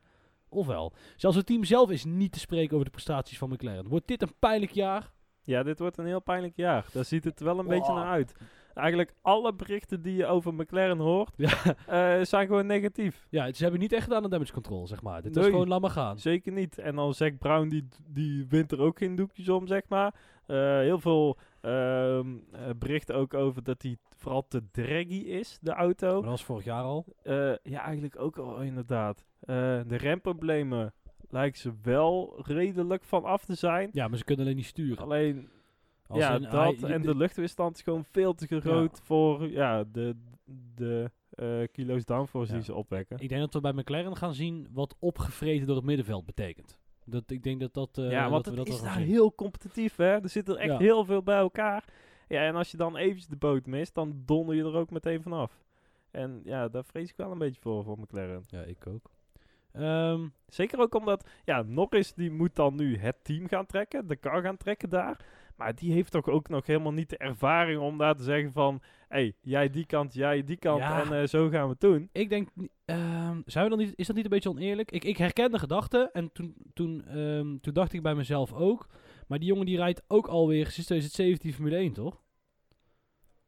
Ofwel, zelfs het team zelf is niet te spreken over de prestaties van McLaren. Wordt dit een pijnlijk jaar?
Ja, dit wordt een heel pijnlijk jaar. Daar ziet het wel een beetje naar uit. Eigenlijk alle berichten die je over McLaren hoort,
Ja,
eh, zijn gewoon negatief.
ja, ze hebben niet echt gedaan aan damage control, zeg maar. Dit
Nee.
is gewoon laat maar gaan.
Zeker niet. En dan Zack Brown, die, die wint er ook geen doekjes om, zeg maar. Eh, heel veel ehm, eh, berichten ook over dat hij vooral te draggy is, de auto.
Maar dat was vorig jaar al.
Ja, eigenlijk ook al inderdaad. De remproblemen lijken ze wel redelijk van af te zijn.
Ja, maar ze kunnen alleen niet sturen.
Alleen,
Als
ja,
in,
dat
hij-
en de luchtweerstand is gewoon veel te groot voor ja, de, de eh, kilo's downforce
Ja.
die ze opwekken.
Ik denk dat we bij McLaren gaan zien wat opgevreten door het middenveld betekent. Dat, ik denk dat dat... eh,
ja, want
dat
het is daar
zien.
heel competitief, hè. Er zit er echt
Ja.
heel veel bij elkaar. Ja, en als je dan eventjes de boot mist, dan donder je er ook meteen vanaf. En ja, daar vrees ik wel een beetje voor, voor McLaren.
Ja, ik ook. Ehm,
Zeker ook omdat, ja, Norris die moet dan nu het team gaan trekken, de car gaan trekken daar. Maar die heeft toch ook nog helemaal niet de ervaring om daar te zeggen van... Hé, hey, jij die kant, jij die kant
Ja.
en eh, zo gaan we het doen.
ik denk, ehm, zijn we dan niet, is dat niet een beetje oneerlijk? Ik, ik herken de gedachte en toen, toen, ehm, toen dacht ik bij mezelf ook. Maar die jongen die rijdt ook alweer sinds 2017 Formule 1, toch?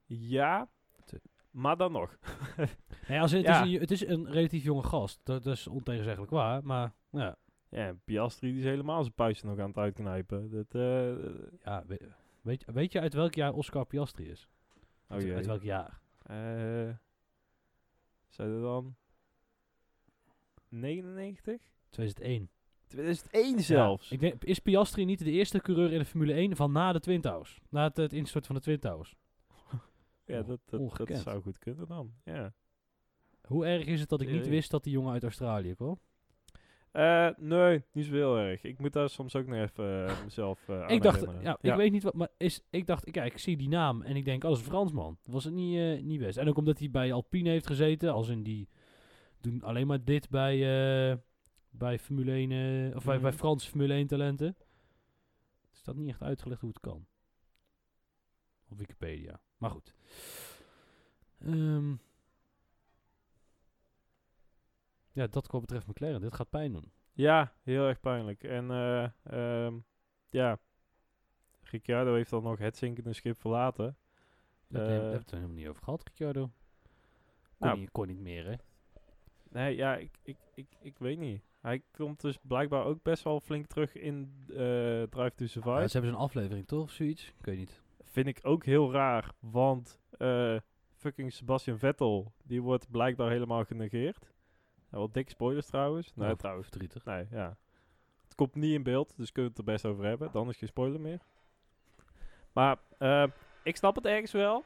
Ja, maar dan nog.
Nee, als het,
Ja.
is een, het is een relatief jonge gast. Dat, dat is ontegenzeggelijk waar. Maar ja,
Ja, Piastri die is helemaal zijn puistje nog aan het uitknijpen. Dat, eh,
ja we- weet, je- weet je uit welk jaar Oscar Piastri is?
oh
uit, uit welk jaar?
Eh, zijn er dan 99?
2001.
2001 zelfs.
Ja, ik denk, is Piastri niet de eerste coureur in de Formule 1 van na de Twin Towers? Na het, het instorten van de Twin Towers.
ja, dat, dat, dat zou goed kunnen dan. Ja.
Hoe erg is het dat ik niet wist dat die jongen uit Australië kwam?
Eh, nee, niet zo heel erg. Ik moet daar soms ook nog even eh, mezelf eh, aan
ik dacht, ja, ik weet niet wat, maar is, ik dacht, kijk, ik zie die naam en ik denk, oh, dat is een Fransman. Dat was het niet, niet best. En ook omdat hij bij Alpine heeft gezeten, als in die doen alleen maar dit bij, bij Formule 1, eh, of bij, bij
Mhm.
Franse Formule 1 talenten. Het staat niet echt uitgelegd hoe het kan. Op Wikipedia. Maar goed. Ehm, ja, dat wat betreft McLaren. Dit gaat pijn doen.
Ja, heel erg pijnlijk. En eh, ehm, ja, Ricciardo heeft dan nog het zinkende schip verlaten.
Daar
Eh,
hebben we het er helemaal niet over gehad, Ricciardo. Kon,
Nou.
niet, kon niet meer, hè?
Nee, ja, ik, ik, ik, ik weet niet. Hij komt dus blijkbaar ook best wel flink terug in eh, Drive to Survive.
Ja, ze hebben zo'n aflevering, toch? Of zoiets? Ik weet niet.
Vind ik ook heel raar, want eh, fucking Sebastian Vettel, die wordt blijkbaar helemaal genegeerd. Ja, wel dikke spoilers trouwens. Nee,
Oh,
trouwens.
Verdrietig.
Nee, ja. Het komt niet in beeld, dus kunnen we het er best over hebben. Dan is geen spoiler meer. Maar eh, ik snap het ergens wel.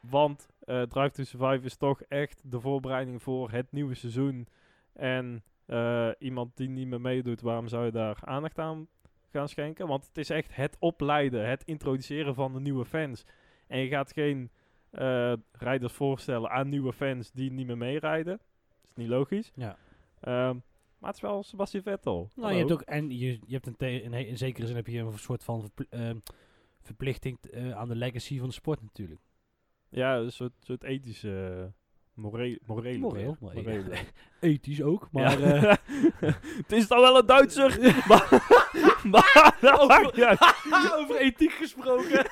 Want eh, Drive to Survive is toch echt de voorbereiding voor het nieuwe seizoen. En eh, iemand die niet meer meedoet, waarom zou je daar aandacht aan gaan schenken? Want het is echt het opleiden, het introduceren van de nieuwe fans. En je gaat geen rijders voorstellen aan nieuwe fans die niet meer meerijden. Niet logisch.
Ja.
Ehm, maar het is wel Sebastian Vettel.
Nou, je hebt ook, en je, je hebt een, in, in zekere zin heb je een soort van verpl- ehm, verplichting eh, aan de legacy van de sport natuurlijk.
Ja, een soort, soort ethische, uh, morele, morele.
Moreel. Ethisch ook, maar...
Ja.
eh,
het is dan wel een Duitser, maar... maar uit.
over ethiek gesproken.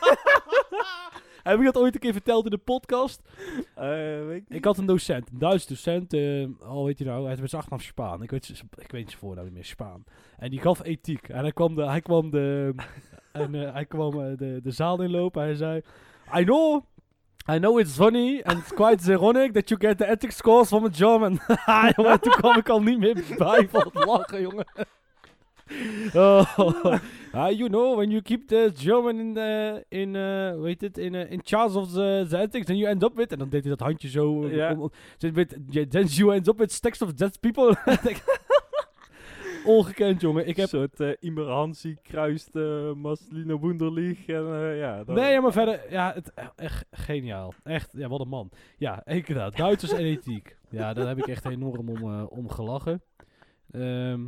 Heb ik dat ooit een keer verteld in de podcast?
Eh, weet ik niet.
Ik had een docent, een Duits docent, eh al weet je nou, hij zijn achternaam Spaan. Ik weet, ik weet zijn voornaam niet meer, Spaan. En die gaf ethiek. En hij kwam de, hij kwam de, en, eh, hij kwam de, de zaal inlopen. Hij zei, I know, I know it's funny and it's quite ironic that you get the ethics scores from a German. jongen, toen kwam ik al niet meer bij van het lachen, jongen. Oh, ah, you know, when you keep the German in, the, in uh, hoe heet het, in, uh, in charge of the, the ethics, then you end up with, en dan deed hij dat handje zo,
Ja.
yeah, then you end up with stacks of dead people. Ongekend, jongen. Ik heb,
Een soort uh, Imer Hansi kruist uh, Marcelino Wunderlich. En, uh, ja, dat-
nee, ja, maar verder, ja, het, echt geniaal. Echt, ja, wat een man. Ja, ik inderdaad, Duitsers en ethiek. Ja, daar heb ik echt enorm om, uh, om gelachen. Ehm,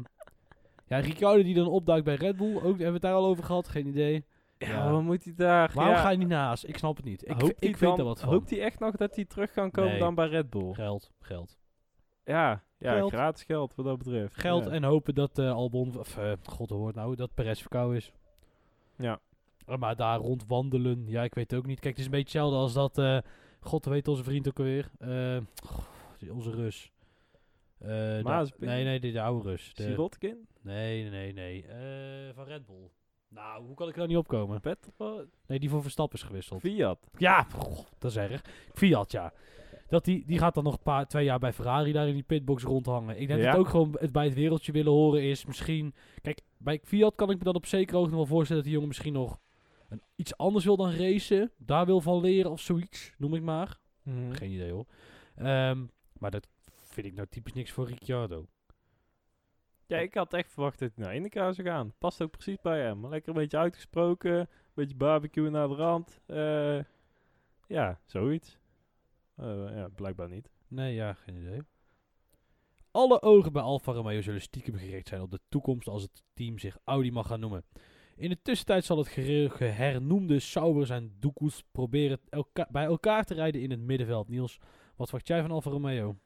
ja, Ricciardo die dan opduikt bij Red Bull, ook, hebben we het daar al over gehad? Geen idee.
Ja,
Ja.
wat moet hij daar?
Waarom
ja.
ga je niet naast? Ik snap het niet. Ik,
Hoopt
ik
hij
vind
dan-
er wat van.
Hoopt hij echt nog dat hij terug kan komen
Nee.
dan bij Red Bull?
Geld, geld.
Ja, ja
Geld.
gratis geld wat dat betreft.
Geld
ja.
en hopen dat eh Albon, of eh, god hoort nou, dat Perez verkouden is.
Ja.
Eh, Maar daar rondwandelen, ja, ik weet het ook niet. Kijk, het is een beetje hetzelfde als dat, eh, god, heet onze vriend ook alweer? Eh, goh, onze Rus.
Mazepin?
nee, nee, de, de oude Rus. De,
Sirotkin?
nee, nee, nee, nee. Eh, van Red Bull. Nou, hoe kan ik er nou niet opkomen?
Petrol?
Nee, die voor Verstappen is gewisseld.
Fiat?
Ja, goh, dat is erg. Fiat, ja. Dat die, die gaat dan nog een paar, twee jaar bij Ferrari daar in die pitbox rondhangen. Ik denk
Ja.
dat het ook gewoon het bij het wereldje willen horen is. Misschien, kijk, bij Fiat kan ik me dan op zekere hoogte nog wel voorstellen dat die jongen misschien nog een, iets anders wil dan racen. Daar wil van leren of zoiets, noem ik maar.
Mhm.
Geen idee hoor. Ehm, maar dat vind ik nou typisch niks voor Ricciardo.
Ja, ik had echt verwacht dat hij naar Indica zou gaan. Past ook precies bij hem. Lekker een beetje uitgesproken, een beetje barbecue naar de rand. Eh, ja, zoiets. Eh, ja, blijkbaar niet.
Nee, ja, geen idee. Alle ogen bij Alfa Romeo zullen stiekem gericht zijn op de toekomst als het team zich Audi mag gaan noemen. In de tussentijd zal het gehernoemde Sauber zijn doekoes proberen elka- bij elkaar te rijden in het middenveld. Niels, wat verwacht jij van Alfa Romeo?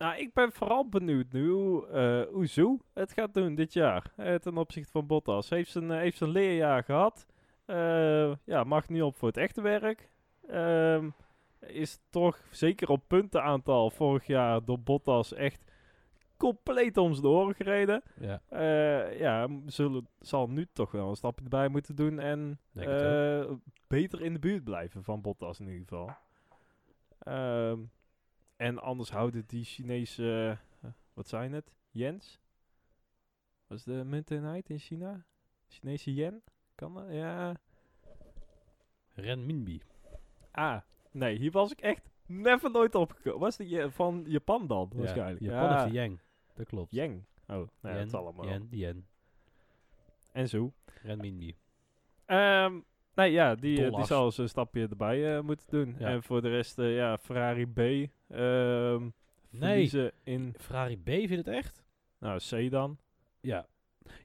Nou, ik ben vooral benieuwd nu hoe eh, hoe Zoe het gaat doen dit jaar. eh, ten opzichte van Bottas. Heeft zijn, eh, heeft zijn leerjaar gehad. Eh, ja, mag nu op voor het echte werk. Ehm, is toch zeker op puntenaantal vorig jaar door Bottas echt compleet om zijn oren gereden.
Ja,
Eh, ja, zullen, zal nu toch wel een stapje erbij moeten doen en eh, beter in de buurt blijven van Bottas in ieder geval. En anders houden die Chinese, eh, wat zijn het? Jens? Wat is de munteenheid in China? Chinese yen? Kan dat? Ja.
Renminbi.
Ah, nee, hier was ik echt never nooit opgekomen. Was die eh, van Japan dan,
Ja,
waarschijnlijk?
Japan
ja.
heeft de Yang. Dat klopt.
Yang. Oh, nou ja,
Yen,
dat zal allemaal.
Yen, yen.
En zo.
Renminbi.
Ehm nee, ja, die, eh, die zal eens een stapje erbij eh, moeten doen.
Ja.
En voor de rest, eh, ja, Ferrari B. ehm verliezen in,
Ferrari B vindt het echt?
nou, C dan.
Ja.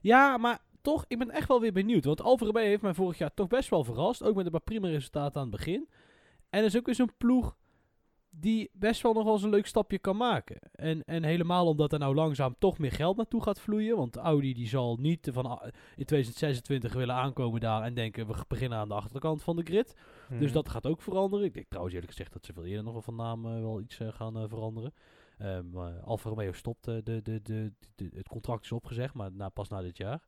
Ja, maar toch, ik ben echt wel weer benieuwd. Want Alfa Romeo heeft mij vorig jaar toch best wel verrast. Ook met een paar prima resultaten aan het begin. En er is ook weer zo'n ploeg die best wel nog wel eens een leuk stapje kan maken. En, en helemaal omdat er nou langzaam toch meer geld naartoe gaat vloeien. Want Audi die zal niet van a- in 2026 willen aankomen daar en denken we beginnen aan de achterkant van de grid. Dus
Mhm.
dat gaat ook veranderen. Ik denk trouwens eerlijk gezegd dat ze veel eerder nog wel van naam eh, wel iets eh, gaan eh, veranderen. Maar Alfa Romeo stopt, de, de, de, de, het contract is opgezegd, maar na, pas na dit jaar.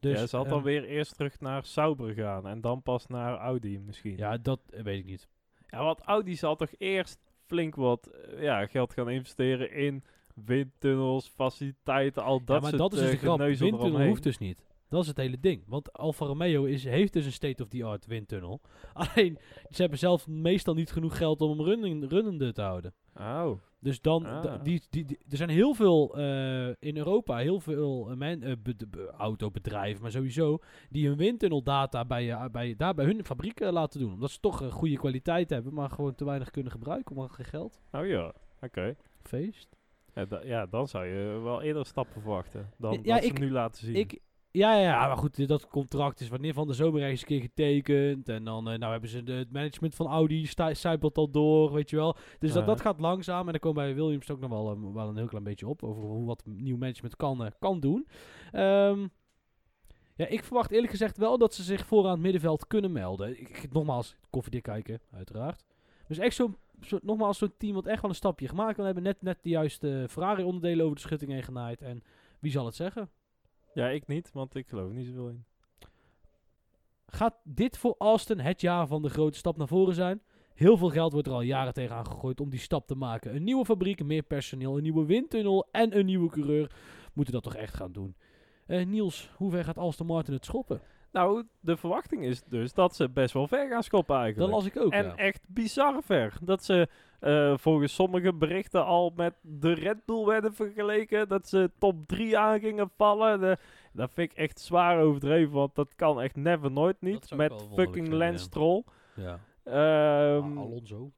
Dus,
ja, ze had dan
ehm,
weer eerst terug naar Sauber gaan en dan pas naar Audi misschien.
Ja, dat weet ik niet.
Ja, want Audi zal toch eerst flink wat eh, ja, geld gaan investeren in windtunnels, faciliteiten, al dat
ja, maar
soort
dat is dus
eh,
de grap. Windtunnel hoeft dus niet. Dat is het hele ding. Want Alfa Romeo is, heeft dus een state-of-the-art windtunnel. Alleen, ze hebben zelf meestal niet genoeg geld om hem running, runnende te houden.
Oh,
Dus dan,
Ah.
die, die, die- er zijn heel veel eh, in Europa, heel veel eh, men, eh, autobedrijven, maar sowieso, die hun windtunneldata bij, eh, bij, daar bij hun fabriek eh, laten doen. Omdat ze toch een goede kwaliteit hebben, maar gewoon te weinig kunnen gebruiken, omdat geen geld.
oh ja, oké.
Feest.
Ja, ja, dan zou je wel eerder stappen verwachten dan
Ja,
wat ze
ik-
nu laten zien.
Ik, ja, ja, ja, maar goed, dat contract is wanneer van de zomer eens een keer getekend. En dan eh, nou hebben ze de, het management van Audi, zijpelt al door, weet je wel. Dus dat, dat gaat langzaam. En dan komen bij Williams ook nog wel, eh, wel een heel klein beetje op. Over hoe wat nieuw management kan, eh, kan doen. Ehm, ja, ik verwacht eerlijk gezegd wel dat ze zich vooraan het middenveld kunnen melden. Ik, nogmaals, koffiedik kijken, uiteraard. Dus echt zo'n, zo, nogmaals zo'n team wat echt wel een stapje gemaakt wil hebben. Net, net de juiste Ferrari-onderdelen over de schutting heen genaaid. En wie zal het zeggen?
Ja, ik niet, want ik geloof niet zoveel in.
Gaat dit voor Austin het jaar van de grote stap naar voren zijn? Heel veel geld wordt er al jaren tegenaan gegooid om die stap te maken. Een nieuwe fabriek, meer personeel, een nieuwe windtunnel en een nieuwe coureur moeten dat toch echt gaan doen. Eh, Niels, hoe ver gaat Aston Martin het schoppen?
Nou, de verwachting is dus dat ze best wel ver gaan schoppen
Dat
eigenlijk.
las ik ook,
en
ja.
echt bizar ver. Dat ze eh, volgens sommige berichten al met de Red Bull werden vergeleken. Dat ze top 3 aan gingen vallen. De, dat vind ik echt zwaar overdreven, want dat kan echt never nooit
Dat
niet. Met fucking Lance. Stroll.
ja.
Ehm,
Ah, Alonso,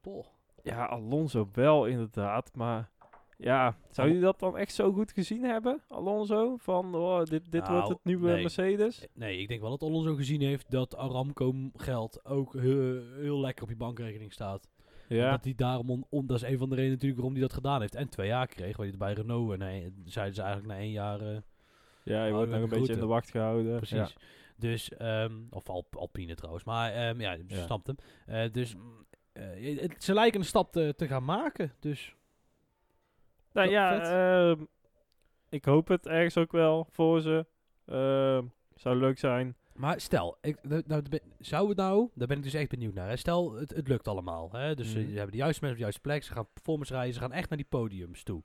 ja, Alonso wel inderdaad, maar... Ja, zou je dat dan echt zo goed gezien hebben, Alonso? Van, oh, dit, dit
Nou,
wordt het nieuwe
nee.
Mercedes?
Eh, Nee, ik denk wel dat Alonso gezien heeft dat Aramco geld ook heel, heel lekker op je bankrekening staat.
Ja,
Dat hij daarom, on, on- dat is een van de redenen natuurlijk waarom hij dat gedaan heeft. En twee jaar kreeg, weet je, bij Renault. En nee, zeiden ze eigenlijk na één jaar... eh,
ja je wordt nog een beetje in
groeten.
de wacht gehouden.
Precies. Dus, ehm, of Alp, Alpine trouwens. Maar ehm, ja, je
Ja.
snapt hem. Eh, dus eh, het- ze lijken een stap te, te gaan maken. Dus
Nou ja, ehm, ik hoop het ergens ook wel voor ze. Ehm, zou leuk zijn.
Maar stel, ik, nou, nou, zou het nou, daar ben ik dus echt benieuwd naar. Hè? Stel, het, het lukt allemaal. Hè? Dus
Mhm.
ze hebben de juiste mensen op de juiste plek. Ze gaan performance rijden. Ze gaan echt naar die podiums toe.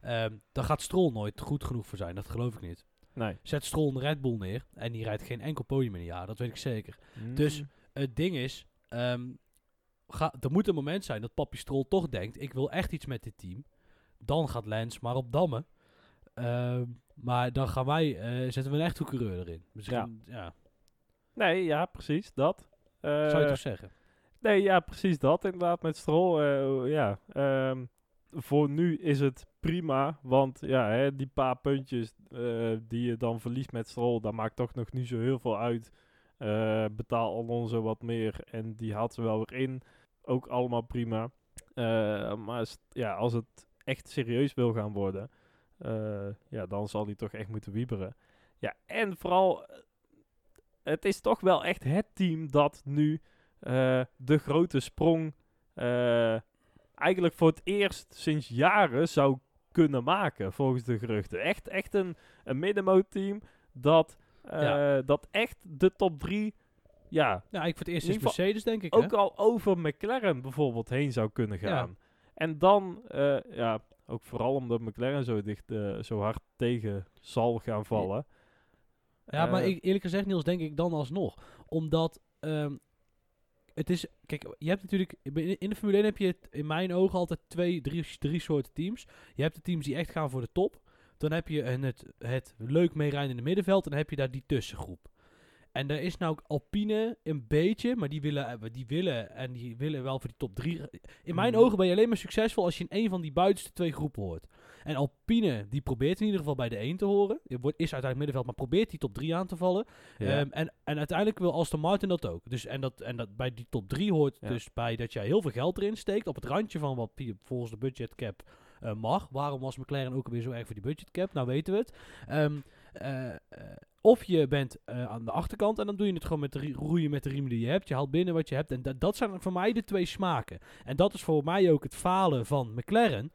Ehm daar gaat Stroll nooit goed genoeg voor zijn. Dat geloof ik niet.
Nee.
Zet Stroll een Red Bull neer. En die rijdt geen enkel podium in een jaar. Dat weet ik zeker. Dus
Mm.
het ding is, ga, er moet een moment zijn dat Papi Stroll toch denkt, ik wil echt iets met dit team. Dan gaat Lens maar op dammen. Ehm, maar dan gaan wij, eh, zetten we een echte coureur erin. Misschien, ja.
Nee, ja, precies, dat. Eh,
zou je toch zeggen?
Nee, ja, precies dat inderdaad met Stroll. eh, ja, ehm, voor nu is het prima, want ja, hè, die paar puntjes eh, die je dan verliest met Stroll, dat maakt toch nog niet zo heel veel uit. Eh, betaal Alonso wat meer en die haalt ze wel weer in. Ook allemaal prima. Eh, maar ja, als het echt serieus wil gaan worden, eh, ja, dan zal hij toch echt moeten wieberen. Ja, en vooral, eh, het is toch wel echt het team dat nu eh, de grote sprong eigenlijk voor het eerst sinds jaren zou kunnen maken, volgens de geruchten. Echt, echt een, een middenmootteam dat,
Ja.
dat echt de top drie, ja,
Ja, ik voor het eerst is Mercedes, denk ik.
ook
hè?
al over McLaren bijvoorbeeld heen zou kunnen
Ja.
gaan. En dan, eh, ja, ook vooral omdat McLaren zo, dicht, eh, zo hard tegen zal gaan vallen.
Ja, maar
Eh,
ik, eerlijk gezegd, Niels, denk ik dan alsnog. Omdat ehm, het is. Kijk, je hebt natuurlijk. In in de Formule 1 heb je het in mijn ogen altijd twee, drie, drie soorten teams. Je hebt de teams die echt gaan voor de top. Dan heb je een, het, het leuk meerijdende middenveld. En dan heb je daar die tussengroep. En daar is nou ook Alpine een beetje, maar die willen, eh, die willen en die willen wel voor die top 3. In mijn
Mhm.
ogen ben je alleen maar succesvol als je in een van die buitenste twee groepen hoort. En Alpine, die probeert in ieder geval bij de 1 te horen. Je wordt, is uiteindelijk middenveld, maar probeert die top 3 aan te vallen.
ja.
Ehm, en, en uiteindelijk wil Aston Martin dat ook. Dus, en, dat, en dat bij die top 3 hoort
Ja.
dus bij dat jij heel veel geld erin steekt. Op het randje van wat volgens de budgetcap eh mag. Waarom was McLaren ook alweer zo erg voor die budgetcap? Nou weten we het. Ehm, eh, of je bent eh, aan de achterkant en dan doe je het gewoon met de roeien met de riemen die je hebt. Je haalt binnen wat je hebt. En dat dat zijn voor mij de twee smaken. En dat is voor mij ook het falen van McLaren.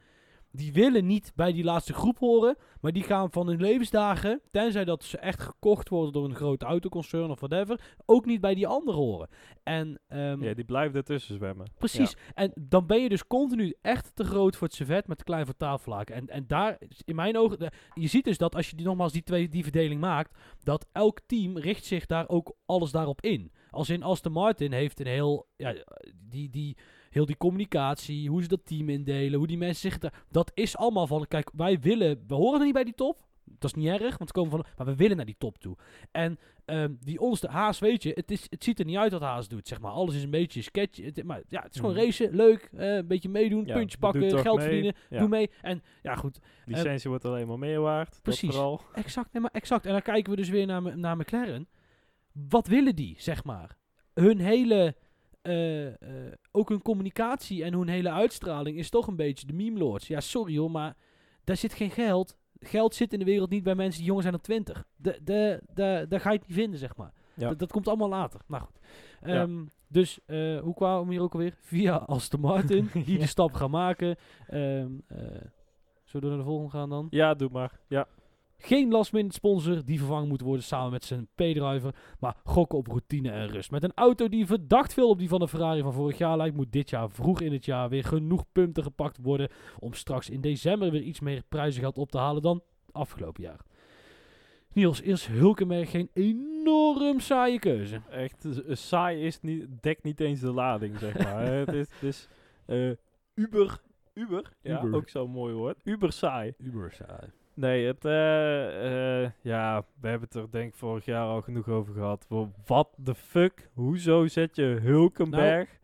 Die willen niet bij die laatste groep horen, maar die gaan van hun levensdagen, tenzij dat ze echt gekocht worden door een groot autoconcern of whatever, ook niet bij die anderen horen. En ehm,
ja, die blijven ertussen zwemmen.
Precies. En dan ben je dus continu echt te groot voor het servet, maar te klein voor tafellaken. En, en daar, in mijn ogen, je ziet dus dat als je die, nogmaals die, twee, die verdeling maakt, dat elk team richt zich daar ook alles daarop in. Als in Aston Martin heeft een heel, ja, die, die, heel die communicatie, hoe ze dat team indelen, hoe die mensen zich daar, dat is allemaal van, kijk, wij willen, we horen er niet bij die top. Dat is niet erg, want we komen van, maar we willen naar die top toe. En ehm, die onderste Haas, weet je, het, is, het ziet er niet uit wat Haas doet, zeg maar. Alles is een beetje sketch. Het, maar ja, het is gewoon
Mhm.
racen, leuk, eh, een beetje meedoen,
Ja,
puntjes
doe
pakken, geld
mee.
verdienen,
Ja.
doe mee. En ja, goed,
Licentie wordt alleen maar meer waard.
Precies.
vooral.
exact, nee, maar exact. En dan kijken we dus weer naar, naar McLaren. Wat willen die, zeg maar? Hun hele, eh, eh, ook hun communicatie en hun hele uitstraling is toch een beetje de meme lords. Ja, sorry hoor, maar daar zit geen geld. Geld zit in de wereld niet bij mensen die jonger zijn dan 20. De, de, de, daar ga je het niet vinden, zeg maar.
Ja.
Dat, dat komt allemaal later. Nou goed.
Ja.
Ehm, Dus eh, hoe kwamen we hier ook alweer? Via Aston Martin, die
Ja.
de stap gaan maken. Ehm eh, zullen we naar de volgende gaan dan?
Ja, doe maar. Ja.
Geen last minute sponsor die vervangen moet worden samen met zijn P-driver. Maar gokken op routine en rust. Met een auto die verdacht veel op die van de Ferrari van vorig jaar lijkt, moet dit jaar vroeg in het jaar weer genoeg punten gepakt worden. Om straks in december weer iets meer prijzengeld op te halen dan afgelopen jaar. Niels, is Hulkenberg geen enorm saaie keuze?
Echt, eh, saai is niet, dekt niet eens de lading, zeg maar. het is, het is eh, uber, uber, ja,
Uber.
ook zo'n mooi woord. Uber saai.
Uber saai.
Nee, het, eh, eh, ja, we hebben het er denk ik vorig jaar al genoeg over gehad. Wa- What the fuck? Hoezo zet je Hulkenberg?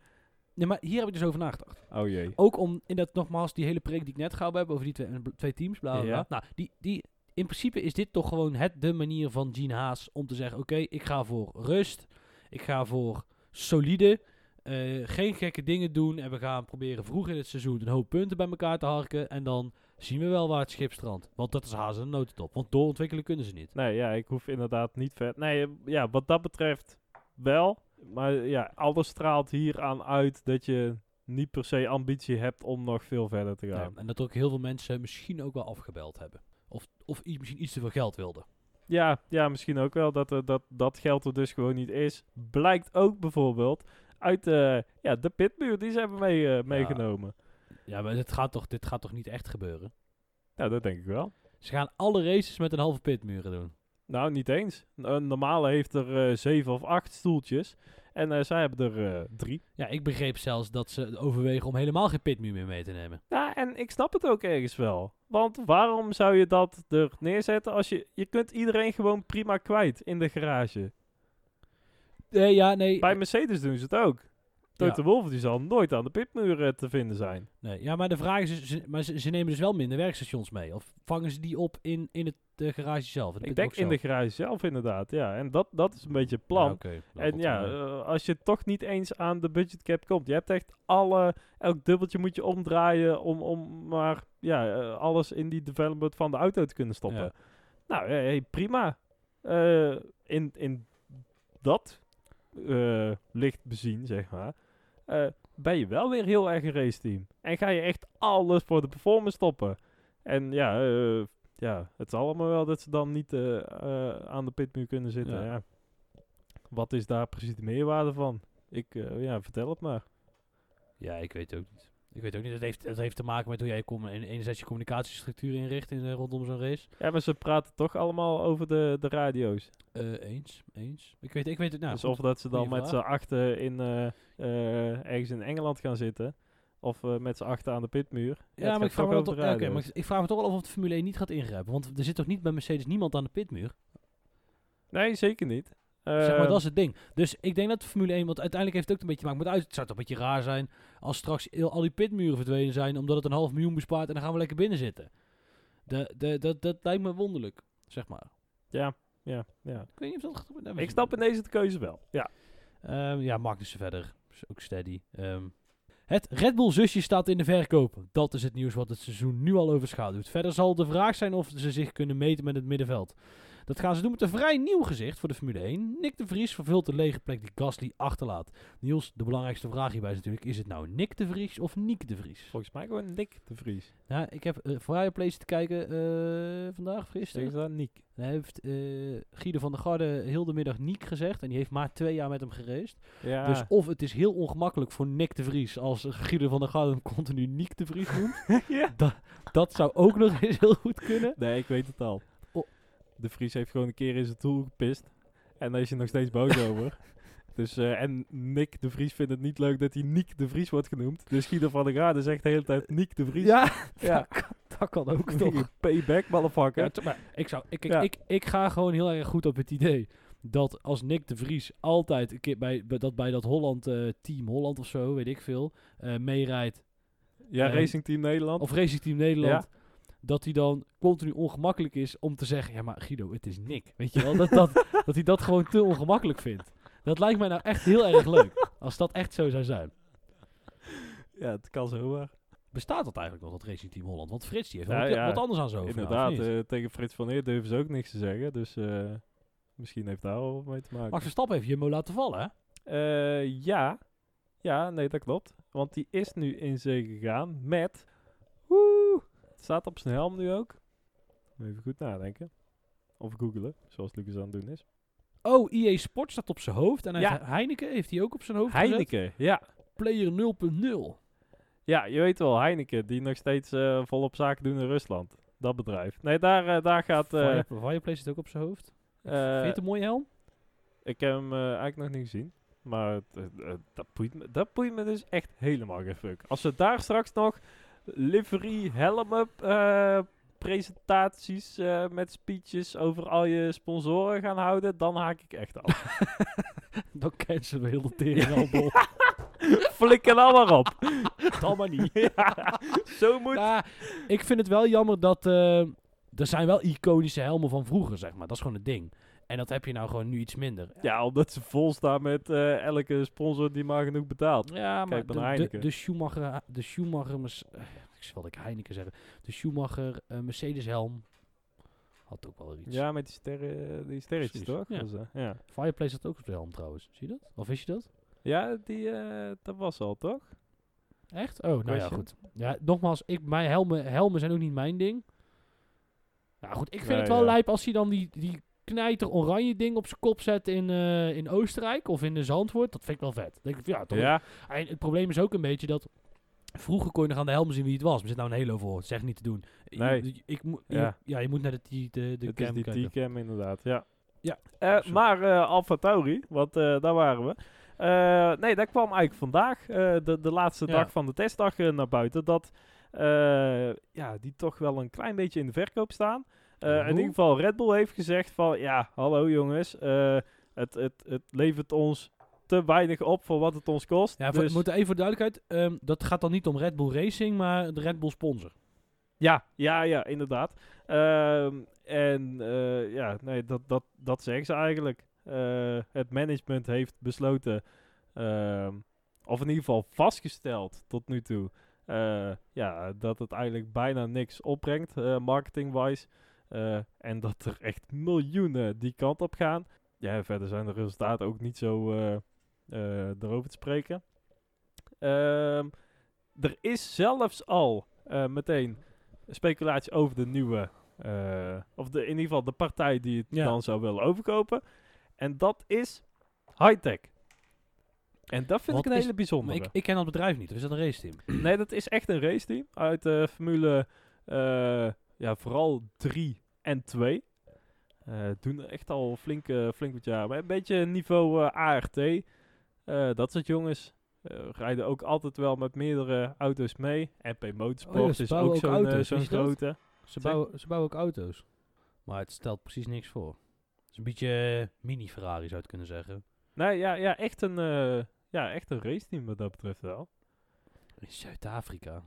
Nee, maar hier heb ik dus over nagedacht.
oh jee.
Ook om, in dat nogmaals, die hele preek die ik net gehouden heb over die twee, twee teams, bla.
Ja.
Nou, die, die, in principe is dit toch gewoon het, de manier van Gene Haas om te zeggen, oké, ik ga voor rust, ik ga voor solide, eh, geen gekke dingen doen en we gaan proberen vroeg in het seizoen een hoop punten bij elkaar te harken en dan zien we wel waar het schip strandt. Want dat is Haas een notendop, want doorontwikkelen kunnen ze niet.
Nee, ja, ik hoef inderdaad niet ver. Nee, ja, wat dat betreft wel. Maar ja, alles straalt hier aan uit dat je niet per se ambitie hebt om nog veel verder te
Ja,
gaan.
en dat ook heel veel mensen misschien ook wel afgebeld hebben. Of, of misschien iets te veel geld wilden.
Ja, ja, misschien ook wel dat, er, dat dat geld er dus gewoon niet is. Blijkt ook bijvoorbeeld uit eh, ja, de pitmuur die ze hebben mee, eh, meegenomen.
Ja, maar dit gaat, toch, dit gaat toch niet echt gebeuren?
Nou, dat denk ik wel.
Ze gaan alle races met een halve pitmuren doen.
Nou, niet eens. Een normale heeft er eh, zeven of acht stoeltjes. En eh, zij hebben er eh, drie.
Ja, ik begreep zelfs dat ze overwegen om helemaal geen pitmuur meer mee te nemen.
Ja, en ik snap het ook ergens wel. Want waarom zou je dat er neerzetten als je... Je kunt iedereen gewoon prima kwijt in de garage.
Nee, ja, nee.
Bij Mercedes doen ze het ook. Toto Wolff die zal nooit aan de pitmuur eh, te vinden zijn.
Nee, ja, maar de vraag is, ze, maar ze, ze nemen dus wel minder werkstations mee. Of vangen ze die op in, in het de garage zelf?
Ik denk in de garage zelf inderdaad, ja. En dat, dat is een beetje het plan. en ja, uh, als je toch niet eens aan de budgetcap komt. Je hebt echt alle, elk dubbeltje moet je omdraaien om, om maar ja, uh, alles in die development van de auto te kunnen stoppen.
Ja.
Nou, hey, prima. Uh, in, in dat licht bezien, zeg maar, ben je wel weer heel erg een raceteam. En ga je echt alles voor de performance stoppen. En ja, ja, het is allemaal wel dat ze dan niet uh, uh, aan de pitmuur kunnen zitten. Ja. ja. Wat is daar precies de meerwaarde van? Ik, ja, vertel het maar.
Ja, ik weet het ook niet. Ik weet ook niet. Het heeft, het heeft te maken met hoe jij kom, enerzijds je communicatiestructuur inricht in, rondom zo'n race.
Ja, maar ze praten toch allemaal over de, de radio's.
eens, eens. Ik weet, ik weet het nou.
Dus of dat ze dan met z'n achter in, ergens in Engeland gaan zitten. Of met z'n achter aan de pitmuur.
Ja, maar, ik vraag, me toch, okay, maar ik vraag me toch wel af of de Formule 1 niet gaat ingrijpen. Want er zit toch niet bij Mercedes niemand aan de pitmuur?
Nee, zeker niet.
Zeg maar, dat is het ding. Dus ik denk dat de Formule 1, want uiteindelijk heeft het ook een beetje te maken met uit. Het zou toch een beetje raar zijn als straks al die pitmuren verdwenen zijn, omdat het een half miljoen bespaart en dan gaan we lekker binnen zitten. De, de, dat, dat lijkt me wonderlijk, zeg maar.
Ja, ja, ja.
Ik weet niet of dat gaat
Ik snap in deze keuze wel, ja.
Um, ja, Magnussen verder. Is ook steady. Um, het Red Bull zusje staat in de verkoop. Dat is het nieuws wat het seizoen nu al overschaduwt. Verder zal de vraag zijn of ze zich kunnen meten met het middenveld. Dat gaan ze doen met een vrij nieuw gezicht voor de Formule 1. Nick de Vries vervult de lege plek die Gasly achterlaat. Niels, de belangrijkste vraag hierbij is natuurlijk: is het nou Nick de Vries of Nick de Vries?
Volgens mij gewoon Nick de Vries.
Ja, ik heb uh, voor Place te kijken uh, vandaag, gisteren.
Is dat Nick?
Hij heeft uh, Guido van der Garde heel de middag Nick gezegd. En die heeft maar twee jaar met hem gereisd.
Ja.
Dus of het is heel ongemakkelijk voor Nick de Vries als Guido van der Garde hem continu Nick de Vries noemt.
ja.
Da dat zou ook nog eens heel goed kunnen.
Nee, ik weet het al. De Vries heeft gewoon een keer in zijn tool gepist. En daar is hij nog steeds boos over. Dus, uh, en Nick de Vries vindt het niet leuk dat hij Nick de Vries wordt genoemd. Dus Guido van der Garde zegt de hele tijd Nick de Vries.
Ja, ja. Dat, kan, ook toch.
Payback, motherfucker.
Ja, maar ik, zou, ik, ik, ik, ik ga gewoon heel erg goed op het idee dat als Nick de Vries altijd een keer bij, bij dat, bij dat Holland uh, team, Holland of zo, weet ik veel, uh, meerijdt.
Ja, Racing Team Nederland.
Of Racing Team Nederland. Ja dat hij dan continu ongemakkelijk is om te zeggen: Ja, maar Guido, het is Nick. Weet je wel? Dat, dat, dat hij dat gewoon te ongemakkelijk vindt. Dat lijkt mij nou echt heel erg leuk. Als dat echt zo zou zijn.
Ja, het kan zo maar.
Bestaat dat eigenlijk nog, dat Racing Team Holland? Want Frits die heeft ja, ja, wat anders aan zo.
Inderdaad, uh, tegen Frits van Eer durven ze ook niks te zeggen. Dus uh, misschien heeft daar wel mee te maken.
Max Verstappen heeft Jumbo laten vallen, hè?
Uh, ja. Ja, nee, dat klopt. Want die is nu in zee gegaan met... Woe, staat op zijn helm nu ook. Even goed nadenken. Of googelen, zoals Lucas aan het doen is.
Oh, EA Sport staat op zijn hoofd. En ja. Heineken heeft hij ook op zijn hoofd
Heineken,
gezet.
ja.
Player 0.0.
Ja, je weet wel, Heineken, die nog steeds uh, volop zaken doen in Rusland. Dat bedrijf. Nee, daar, uh, daar gaat... Uh,
Fire, Fireplace zit ook op zijn hoofd. Vind je het een mooie helm?
Ik heb hem eigenlijk nog niet gezien. Maar dat, boeit me, dat boeit me dus echt helemaal geen fuck. Als ze daar straks nog livery helmen uh, presentaties uh, met speeches over al je sponsoren gaan houden, dan haak ik echt af.
dan cancelen we heel de tering
Flikken allemaal op.
Dan maar niet.
ja, zo moet...
Nou, ik vind het wel jammer dat... Uh, er zijn wel iconische helmen van vroeger, zeg maar. Dat is gewoon het ding. En dat heb je nou gewoon nu iets minder.
Ja, omdat ze vol staan met uh, elke sponsor die maar genoeg betaalt.
Ja, maar de, de, de, Schumacher, de Schumacher, uh, ik wil ik Heineken zeggen, de Schumacher uh, Mercedes helm had ook wel iets.
Ja, met die, sterren, die sterretjes toch?
Ja.
Was, ja.
Fireplace had ook op de helm trouwens. Zie je dat? Of wist je dat?
Ja, die, dat was al toch?
Echt? Oh, nou ja, goed. Ja, nogmaals, ik, mijn helmen, helmen zijn ook niet mijn ding. Nou goed, ik vind nee, het wel ja. lijp als hij dan die, die knijter oranje ding op zijn kop zet in, uh, in Oostenrijk of in de Zandvoort. Dat vind ik wel vet. Denk ik, ja, toch
ja.
En het probleem is ook een beetje dat... Vroeger kon je nog aan de helm zien wie het was. Er zit nou een Halo voor. Zeg niet te doen.
Nee.
Je, ik moet, ja. Je, ja, je moet naar de, de, de, de
het
cam
is die T-cam inderdaad, ja.
Ja.
Uh, maar uh, Alfa Tauri, want uh, daar waren we. nee, dat kwam eigenlijk vandaag, de, de laatste ja. dag van de testdag, naar buiten. Dat ja, die toch wel een klein beetje in de verkoop staan. Uh, in ieder geval, Red Bull heeft gezegd van, ja, hallo jongens, uh, het, het, het levert ons te weinig op voor wat het ons kost.
Ja,
dus,
moet even voor de duidelijkheid. ehm, dat gaat dan niet om Red Bull Racing, maar de Red Bull sponsor.
ja, ja, ja, inderdaad. Ehm, en eh, ja, nee, dat, dat, dat zeggen ze eigenlijk. Eh, het management heeft besloten, ehm, of in ieder geval vastgesteld tot nu toe, eh, ja, dat het eigenlijk bijna niks opbrengt, eh, marketing-wise. Eh, en dat er echt miljoenen die kant op gaan. Ja, verder zijn de resultaten ook niet zo eh, erover te spreken. Ehm, er is zelfs al meteen speculatie over de nieuwe, of de, in ieder geval de partij die het
Ja.
dan zou willen overkopen. En dat is Hightech. En dat vind
Wat
ik een
is-
hele bijzondere.
Ik, ik ken dat bedrijf niet. Is dat een raceteam?
Nee, dat is echt een raceteam uit de Formule, ja, vooral 3 en 2. Eh doen er echt al flink, eh, flink wat jaren. Maar een beetje niveau eh, ART. Dat soort jongens rijden ook altijd wel met meerdere auto's mee. MP Motorsport
Oh ja,
is ook
ook
zo'n grote.
Ze bouwen, ze bouwen ook auto's. Maar het stelt precies niks voor. Het is een beetje mini-Ferrari zou je het kunnen zeggen.
Nee, ja, ja, echt een, ja, echt een raceteam wat dat betreft wel.
In Zuid-Afrika.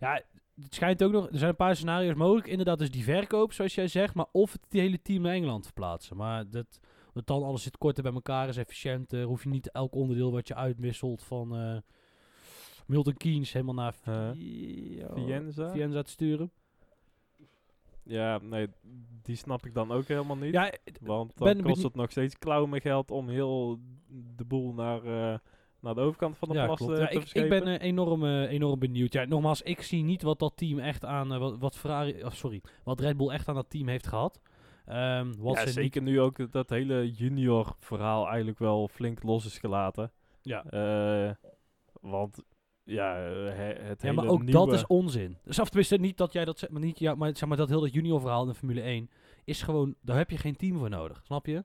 Ja, het schijnt ook nog... Er zijn een paar scenario's mogelijk. Inderdaad, dus die verkoop, zoals jij zegt. Maar of het die hele team naar Engeland verplaatsen. Maar dat... Dat dan alles zit korter bij elkaar, is efficiënter. Hoef je niet elk onderdeel wat je uitwisselt van eh, Milton Keynes helemaal naar
Eh,
Via-
Vienza?
Vienza te sturen.
Ja, nee, die snap ik dan ook helemaal niet.
Ja,
Want dan kost het nog steeds klauwen geld om heel de boel naar, eh, naar de overkant van de
ja,
plas
klopt. Ja,
te
ik, ik ben eh, enorm, eh, enorm benieuwd. Ja, nogmaals, ik zie niet wat dat team echt aan, eh, wat, wat Ferrari, of sorry, wat Red Bull echt aan dat team heeft gehad. Ehm, wat
ja,
ze
zeker nu ook dat hele junior verhaal eigenlijk wel flink los is gelaten.
Ja.
Want ja, he- het
ja,
hele
maar ook
nieuwe...
dat is onzin. Dus of tenminste, niet dat jij dat zegt, maar niet, ja, maar zeg maar dat hele junior verhaal in de Formule 1 is gewoon, daar heb je geen team voor nodig, snap je?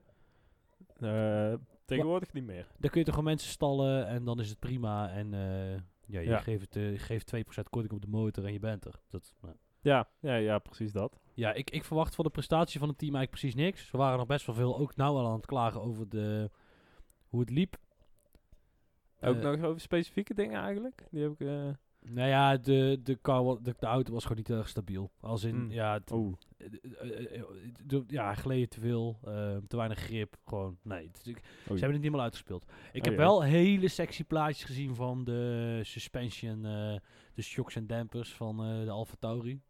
Tegenwoordig niet meer.
Daar kun je toch gewoon mensen stallen en dan is het prima en eh, ja, je
Ja.
geeft, het, je geeft 2% korting op de motor en je bent er. Dat, nou.
Ja, ja, ja, precies dat.
Ja, ik, ik verwacht van de prestatie van het team eigenlijk precies niks. Ze waren nog best wel veel ook nou al aan het klagen over de, hoe het liep.
Ook
Eh,
nog over specifieke dingen eigenlijk? Die heb ik...
Nou ja, de, de, car, de, de auto was gewoon niet erg stabiel. Als in,
Hmm.
ja,
Oeh.
eh, eh, eh, ja, gleed te veel, eh, te weinig grip. Gewoon, nee. het is- ik- ze hebben het niet helemaal uitgespeeld. Ik
Oh
heb
ja.
wel hele sexy plaatjes gezien van de suspension, de shocks en dampers van de Alfa Tauri.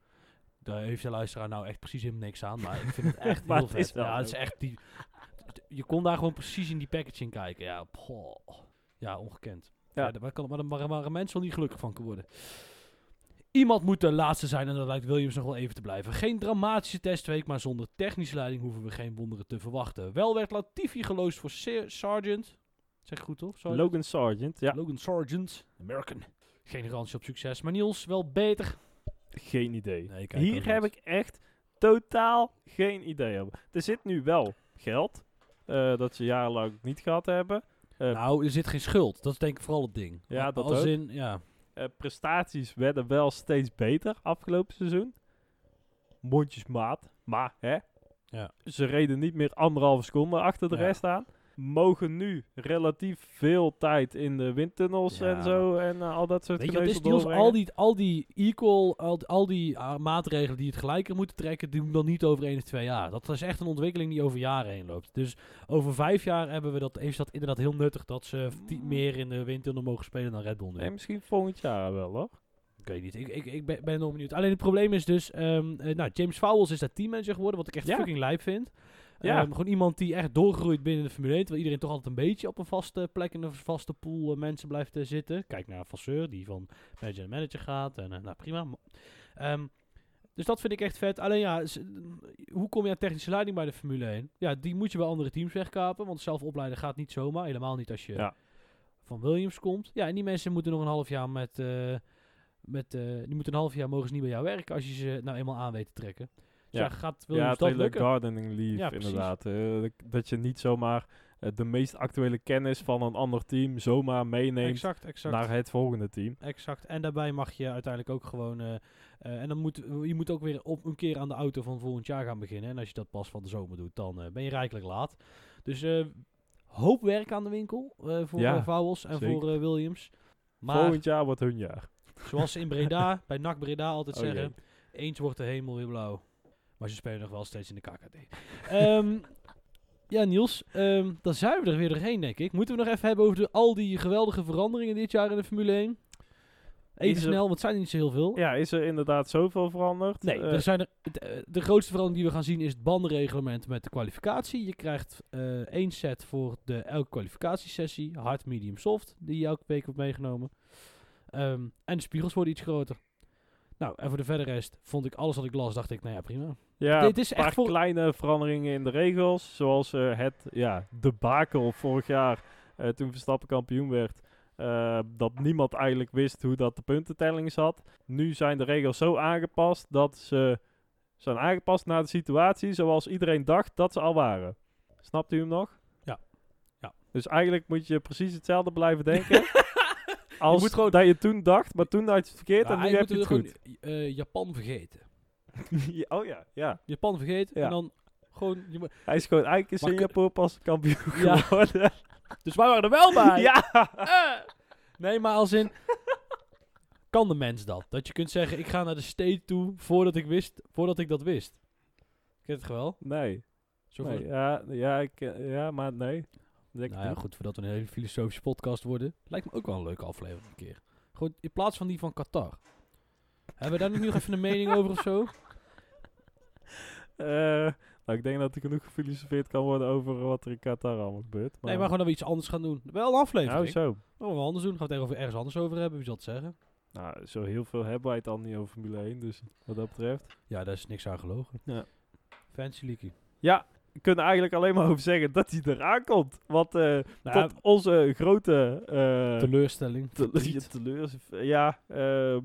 Daar heeft de luisteraar nou echt precies helemaal niks aan, maar ik vind het echt heel
het is
vet.
wel
Ja, het is echt die... Je kon daar gewoon precies in die packaging kijken. Ja, poh. ja ongekend.
Ja.
Daar kan, maar, maar, maar een mens wel niet gelukkig van kunnen worden. Iemand moet de laatste zijn en dat lijkt Williams nog wel even te blijven. Geen dramatische testweek, maar zonder technische leiding hoeven we geen wonderen te verwachten. Wel werd Latifi geloosd voor Ser- Sargent. Zeg ik goed toch?
Logan Sargent, ja.
Logan Sargent. American. Geen garantie op succes, maar Niels wel beter.
Geen idee.
Nee,
Hier heb ik echt totaal geen idee over. Er zit nu wel geld, eh, dat ze jarenlang niet gehad hebben. Eh,
nou, er zit geen schuld. Dat is denk ik vooral het ding.
Ja, dat
Als
ook.
in, ja.
eh, prestaties werden wel steeds beter afgelopen seizoen. Mondjesmaat, maar hè.
Ja.
Ze reden niet meer anderhalve seconde achter de
Ja.
rest aan. Mogen nu relatief veel tijd in de windtunnels
Ja.
en zo en eh, al dat soort
Weet je is. Al die, al die equal, al, al die ah, maatregelen die het gelijker moeten trekken, doen dan niet over één of twee jaar. Dat is echt een ontwikkeling die over jaren heen loopt. Dus over vijf jaar hebben we dat, heeft dat inderdaad heel nuttig dat ze ti- meer in de windtunnel mogen spelen dan Red Bull nu.
Nee, misschien volgend jaar wel hoor.
Ik weet niet. Ik, ik, ik ben, ben nog benieuwd. Alleen het probleem is dus... ehm, eh, nou, James Vowles is daar teammanager geworden, wat ik echt
Ja.
fucking lijp vind.
Ja.
Ehm, gewoon iemand die echt doorgroeit binnen de Formule 1. Terwijl iedereen toch altijd een beetje op een vaste plek in een vaste pool eh, mensen blijft eh, zitten. Kijk naar Vasseur, die van manager naar manager gaat. En, eh, nou, prima. Ehm, dus dat vind ik echt vet. Alleen ja, hoe kom je aan technische leiding bij de Formule 1? Ja, die moet je bij andere teams wegkapen. Want zelf opleiden gaat niet zomaar. Helemaal niet als je
Ja.
van Williams komt. Ja, en die mensen moeten nog een half jaar met... met die moeten een half jaar mogen ze niet bij jou werken als je ze nou eenmaal aan weet te trekken.
Ja.
ja, gaat
Ja,
Williams
het
dat
hele
lukken?
gardening leave
Ja, precies.
inderdaad. eh, dat- dat je niet zomaar eh, de meest actuele kennis van een ander team zomaar meeneemt
Exact, exact.
naar het volgende team.
Exact. En daarbij mag je uiteindelijk ook gewoon. eh, eh, en dan moet je moet ook weer op een keer aan de auto van volgend jaar gaan beginnen. En als je dat pas van de zomer doet, dan eh, ben je rijkelijk laat. Dus eh, hoop werk aan de winkel eh, voor
Ja,
eh, Vowels en
zeker.
voor eh, Williams. Maar
Volgend jaar wordt hun jaar.
zoals ze in Breda, bij NAC Breda altijd
Oh
zeggen, eens wordt de hemel weer blauw. Maar ze spelen nog wel steeds in de KKD. Ehm, ja, Niels, ehm, dan zijn we er weer doorheen, denk ik. Moeten we nog even hebben over de, al die geweldige veranderingen dit jaar in de Formule 1? Even
er-
snel, want het zijn er niet zo heel veel.
Ja, is er inderdaad zoveel veranderd?
Nee,
Eh,
er zijn er, de, de grootste verandering die we gaan zien is het bandenreglement met de kwalificatie. Je krijgt eh, één set voor de, elke kwalificatiesessie. Hard, medium, soft, die je elke week wordt meegenomen. Ehm, en de spiegels worden iets groter. Nou, en voor de verder rest vond ik alles wat ik las, dacht ik, nou ja, prima.
ja,
dit is
een paar
echt voor-
kleine veranderingen in de regels. Zoals eh, het ja, debakel vorig jaar, eh, toen Verstappen kampioen werd. eh, dat niemand eigenlijk wist hoe dat de puntentelling zat. Nu zijn de regels zo aangepast dat ze zijn aangepast naar de situatie zoals iedereen dacht dat ze al waren. Snapt u hem nog?
Ja. Ja.
Dus eigenlijk moet je precies hetzelfde blijven denken. als
moet gewoon-
dat je toen dacht, maar toen had je het verkeerd en nu heb je het
we gewoon, eh, Japan vergeten.
Ja, oh ja, ja.
Japan vergeten
Ja.
en dan gewoon... Je, moet-
Hij is gewoon eigenlijk in Singapore pas kampioen
Ja.
geworden.
dus wij waren er wel bij!
ja!
Eh. Nee, maar als in... kan de mens dat? Dat je kunt zeggen, ik ga naar de state toe voordat ik, wist, voordat ik dat wist. Ken je het wel?
Nee.
Zo
nee. Ja, ja, ik, ja, maar nee. Denk
nou
ik
ja, goed, voordat we een hele filosofische podcast worden. Lijkt me ook wel een leuke aflevering een keer. Gewoon in plaats van die van Qatar. Hebben we daar nu nog even een mening over of zo?
Eh, nou, ik denk dat er genoeg gefilosofeerd kan worden over wat er in Qatar allemaal gebeurt.
Nee, maar gewoon dat we iets anders gaan doen. Wel een aflevering.
Nou, zo.
Wat we anders doen? Gaan we het over ergens anders over hebben? Wie zal het zeggen?
Nou, zo heel veel hebben wij het al niet over Formule 1, dus wat dat betreft.
Ja, daar is niks aan gelogen.
Ja.
Fancy Leaky.
Ja, kunnen eigenlijk alleen maar over zeggen dat hij eraan komt. Want eh,
Nou,
tot onze grote... eh,
teleurstelling.
Te- teleurs. Ja, ehm,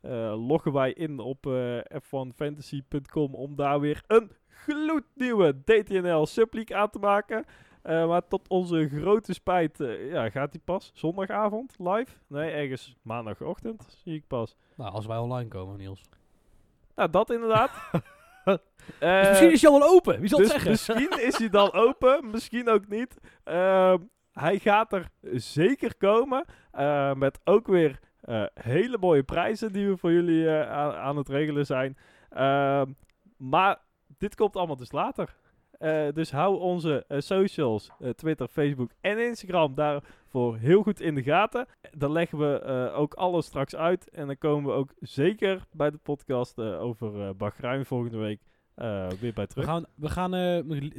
eh, loggen wij in op eh f1fantasy.com om daar weer een gloednieuwe DTNL Subleague aan te maken. Maar tot onze grote spijt ja, gaat die pas zondagavond live. Nee, ergens maandagochtend zie ik pas.
Nou, als wij online komen, Niels.
Nou, dat inderdaad.
Dus misschien is hij al wel open. Wie zal
dus
het zeggen?
misschien is hij dan open, misschien ook niet. Ehm, hij gaat er zeker komen. eh, met ook weer eh, hele mooie prijzen die we voor jullie aan, aan het regelen zijn. Ehm, maar dit komt allemaal dus later. Eh, dus hou onze eh, socials, eh, Twitter, Facebook en Instagram daarvoor heel goed in de gaten. Dan leggen we ook alles straks uit. En dan komen we ook zeker bij de podcast over Bahrein volgende week weer bij
We
terug.
gaan, we gaan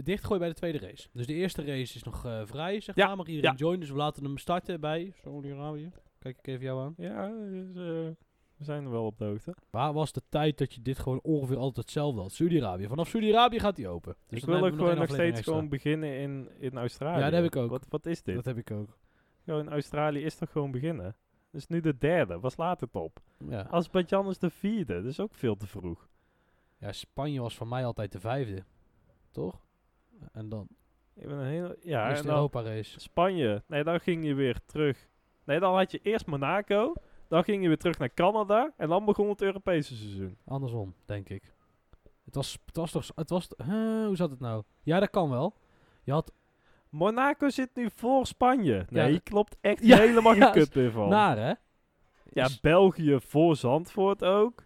dichtgooien bij de tweede race. Dus de eerste race is nog vrij, zeg
Ja,
maar. Mag iedereen
ja.
joinen. Dus we laten hem starten bij Saudi-Arabië. Kijk ik even jou aan.
Ja, dus, we zijn er wel op de hoogte.
Waar was de tijd dat je dit gewoon ongeveer altijd hetzelfde had? Saudi-Arabië. Vanaf Saudi-Arabië gaat hij open. Dus
ik wil ook gewoon nog steeds
extra.
gewoon beginnen in, in Australië.
Ja, dat heb ik ook.
Wat, wat is dit?
Dat heb ik ook.
Gewoon Australië is toch gewoon beginnen? Dat is nu de derde. Was laat het op?
Ja.
Azerbeidzjan is de vierde. Dat is ook veel te vroeg.
ja, Spanje was voor mij altijd de vijfde. Toch? En dan
Ik ben een hele, ja, dan
Europa race.
Spanje. Nee, dan ging je weer terug. Nee, dan had je eerst Monaco. Dan ging je weer terug naar Canada. En dan begon het Europese seizoen.
Andersom, denk ik. Het was, het was toch... Het was, huh, hoe zat het nou? Ja, dat kan wel. Je had
Monaco zit nu voor Spanje. Nee,
Ja.
klopt echt
Ja,
helemaal
ja,
geen kut meer van.
naar, hè?
Ja,
Is-
België voor Zandvoort ook.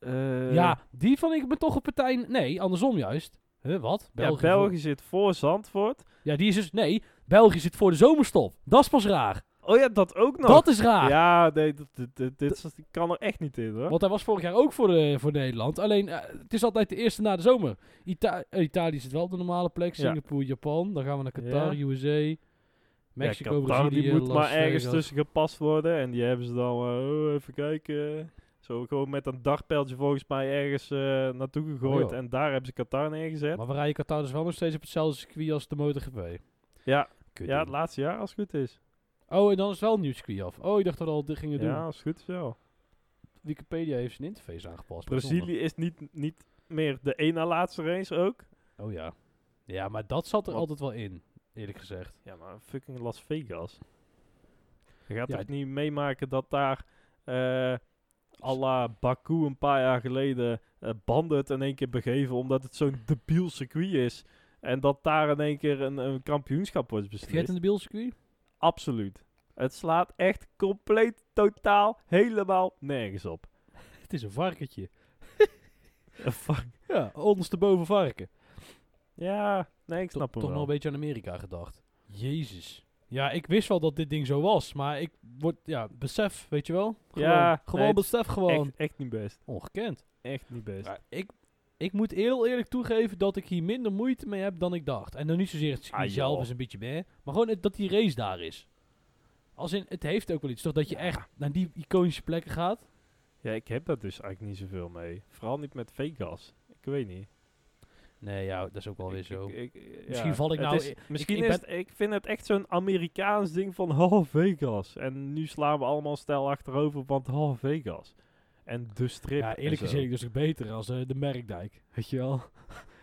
Eh,
ja, die vond ik me toch een partij... Nee, andersom juist. Huh, wat?
ja,
België
België,
voor-
zit voor Zandvoort.
Ja, die is dus... Nee, België zit voor de zomerstop. Dat is pas raar.
Oh ja, dat ook nog.
Dat is raar.
Ja, nee, dit, dit, dit, kan er echt niet in hoor.
Want hij was vorig jaar ook voor, de, voor Nederland. Alleen, eh, het is altijd de eerste na de zomer. Ita eh, Italië zit wel op de normale plek.
Ja.
Singapore, Japan. Dan gaan we naar Qatar,
Ja.
USA. Mexico,
ja, Qatar,
Brazilië,
die moet
Las
maar ergens
Vegas.
tussen gepast worden. En die hebben ze dan, eh, oh, even kijken. Zo gewoon met een dartpijltje volgens mij ergens eh, naartoe gegooid.
Oh, joh.
en daar hebben ze Qatar neergezet.
Maar we rijden Qatar dus wel nog steeds op hetzelfde circuit als de MotoGP.
ja,
Kut,
ja, het laatste jaar als het goed is.
Oh, en dan is wel een nieuw circuit af. Oh, ik dacht dat we al dit gingen doen.
Ja, het goed is wel.
Wikipedia heeft zijn interface aangepast.
Brazilië is niet, niet meer de na laatste race ook.
Oh ja. Ja, maar dat zat er
Wat?
altijd wel in, eerlijk gezegd.
Ja, maar fucking Las Vegas. Je gaat
Ja,
toch niet meemaken dat daar eh à la Baku een paar jaar geleden eh, banden het in één keer begeven omdat het zo'n debiel circuit is. En dat daar in één keer een, een kampioenschap wordt
Heb je het
beslist.
in de beeldcircuit?
Absoluut. Het slaat echt compleet, totaal, helemaal nergens op.
Het is een varkentje.
Eh, fuck.
Ja, ondersteboven varken.
Ja, nee, ik snap hem
toch nog
wel.
een beetje aan Amerika gedacht. Jezus. Ja, ik wist wel dat dit ding zo was, maar ik word, ja, besef, weet je wel? Gewoon,
Ja,
gewoon
nee,
besef gewoon.
Echt, echt niet best.
Ongekend.
Echt niet best.
Ja, ik, ik moet heel eerlijk toegeven dat ik hier minder moeite mee heb dan ik dacht. En dan niet zozeer het circuit
Ah,
zelf is een beetje bij, maar gewoon het- dat die race daar is. Als in, het heeft ook wel iets, toch? Dat je
Ja.
echt naar die iconische plekken gaat.
Ja, ik heb daar dus eigenlijk niet zoveel mee. Vooral niet met Vegas. Ik weet niet.
Nee, ja, dat is ook wel weer zo.
ik- ik-
Misschien
ja,
val ik nou-
is- misschien
ik
is
ben-
ik vind het echt zo'n Amerikaans ding van oh Vegas. En nu slaan we allemaal stijl achterover, want oh Vegas. En de strip.
ja, eerlijk gezegd dus beter als eh, de Merkdijk. Weet je wel?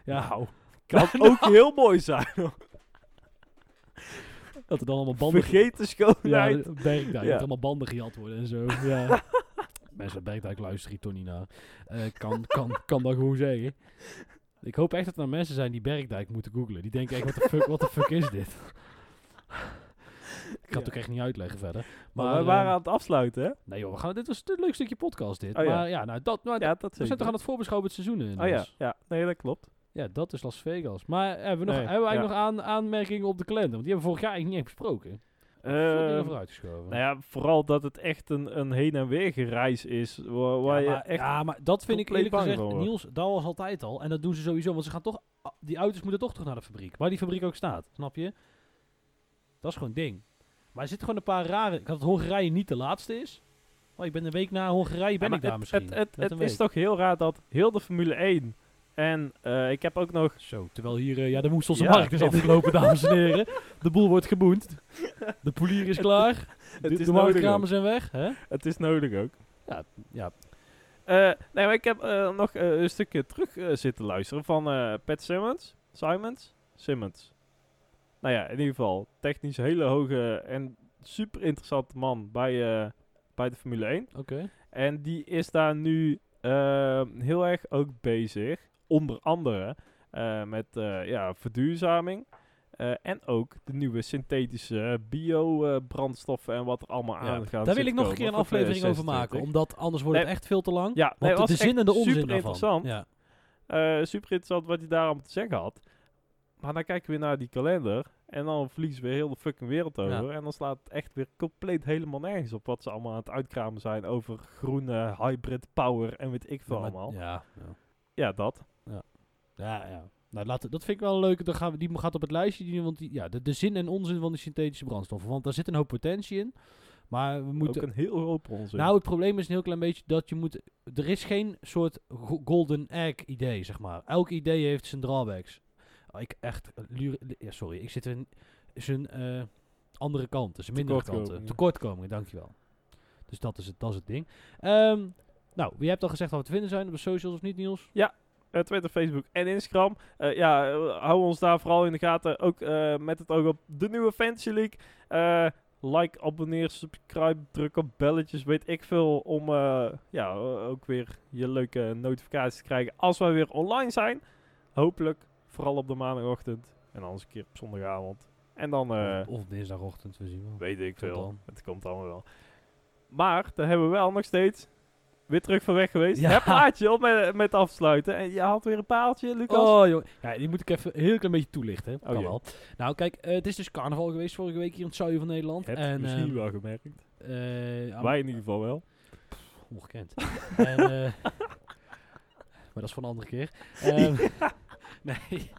Ja,
Nou, kan ook heel mooi zijn. hoor.
dat er dan allemaal banden...
Vergeten
Ja,
schoonheid.
de Bergdijk.
Ja.
Dat allemaal banden gejat worden en zo. Ja. Mensen Bergdijk luisteren hier toch niet naar. Kan, kan, kan dat gewoon zeggen. Ik hoop echt dat er nou mensen zijn die Bergdijk moeten googlen. Die denken echt, wat de fuck, what the fuck is dit? Ik kan het ook echt niet uitleggen verder.
Maar,
Maar,
we waren
ehm,
aan het afsluiten, hè?
Nee joh, we gaan, dit was een leuk stukje podcast dit.
Oh.
Maar ja, nou, dat, nou,
Ja, dat
we zijn toch aan het voorbeschouwen het seizoen in.
Oh ja, ja, nee, dat klopt.
Ja, dat is Las Vegas. Maar hebben we, nog,
Nee,
hebben we eigenlijk nog aan, aanmerkingen op de kalender? Want die hebben we vorig jaar eigenlijk niet echt besproken. Dingen
Ehm,
vooruitgeschoven.
nou ja, vooral dat het echt een, een heen en weer gereis is. Waar, waar
ja,
je
maar,
echt...
ja, maar dat vind ik eerlijk gezegd,
van.
Niels, dat was altijd al. En dat doen ze sowieso, want ze gaan toch, die auto's moeten toch terug naar de fabriek. Waar die fabriek ook staat, snap je? Dat is gewoon ding. Maar er zitten gewoon een paar rare, ik had het Hongarije niet de laatste is. Oh, ik ben een week na Hongarije, ben
Ja,
ik daar
het,
misschien.
Het, het, is toch heel raar dat heel de Formule 1 en eh, ik heb ook nog...
Zo, terwijl hier, eh, ja, de Moestelse
Ja,
markt is afgelopen, dames en heren. De boel wordt geboend. De polier is klaar.
Het
de
is
de marktkramen zijn weg. Hè?
Het is nodig ook.
Ja,
Eh, nee, maar ik heb nog een stukje terug zitten luisteren van Pat Simmons. Simons? Simmons. Nou ja, in ieder geval. Technisch hele hoge en super interessante man bij, eh, bij de Formule 1.
oké.
En die is daar nu eh, heel erg ook bezig. Onder andere eh, met eh, ja, verduurzaming. En ook de nieuwe synthetische bio-brandstoffen en wat er allemaal
Ja,
aan gaat
Daar wil ik nog een keer een aflevering over maken,
2026.
omdat anders wordt het
Nee,
echt veel te lang.
Ja, nee,
Want
was
de zin en de onzin
super
daarvan.
interessant.
Ja.
Super interessant wat hij daar allemaal te zeggen had. Maar dan kijken we weer naar die kalender. En dan vliegen ze weer heel de fucking wereld over. En dan slaat het echt weer compleet helemaal nergens op. Wat ze allemaal aan het uitkramen zijn over groene hybrid power en weet ik veel
Ja,
allemaal. Ja.
Ja, ja.
dat.
Ja, ja. Nou, laten, dat vind ik wel leuk. Dan gaan we, die gaat op het lijstje. Die, want die, ja, de, de zin en onzin van die synthetische brandstoffen. Want daar zit een hoop potentie in. Maar we moeten...
Ook een heel hoop onzin.
Nou, het probleem is een heel klein beetje dat je moet... Er is geen soort go- golden egg idee, zeg maar. Elk idee heeft zijn drawbacks. Oh, ik echt... ja, sorry, ik zit in zijn eh, andere kanten. Zijn mindere kanten.
Tekortkomingen.
Dankjewel. Dus dat is het, dat is het ding. Ehm, nou, wie hebt al gezegd wat we te vinden zijn op de socials of niet, Niels?
Eh, Twitter, Facebook en Instagram. Eh, ja, eh, hou ons daar vooral in de gaten. Ook eh, met het oog op de nieuwe Fantasy League. Eh, like, abonneer, subscribe, druk op belletjes, weet ik veel. Om eh, ja, eh, ook weer je leuke notificaties te krijgen als wij weer online zijn. Hopelijk, vooral op de maandagochtend. En anders een keer op zondagavond. En dan eh,
of, of dinsdagochtend, we zien wel.
weet ik
Tot
veel.
dan.
Het komt allemaal wel. Maar, daar hebben we wel nog steeds weer terug van weg geweest.
Ja.
Het plaatje om met, met afsluiten. En je had weer een paaltje, Lucas.
Oh, joh. Ja, die moet ik even een heel klein beetje toelichten. hè.
Oh,
kan
jee.
wel. Nou, kijk, eh, het is dus carnaval geweest vorige week hier in het zuiden van Nederland.
Heb
en,
misschien
ehm,
wel gemerkt.
eh, ja,
Wij in ieder geval wel.
Ongekend. en, eh, maar dat is voor een andere keer. Ehm, nee.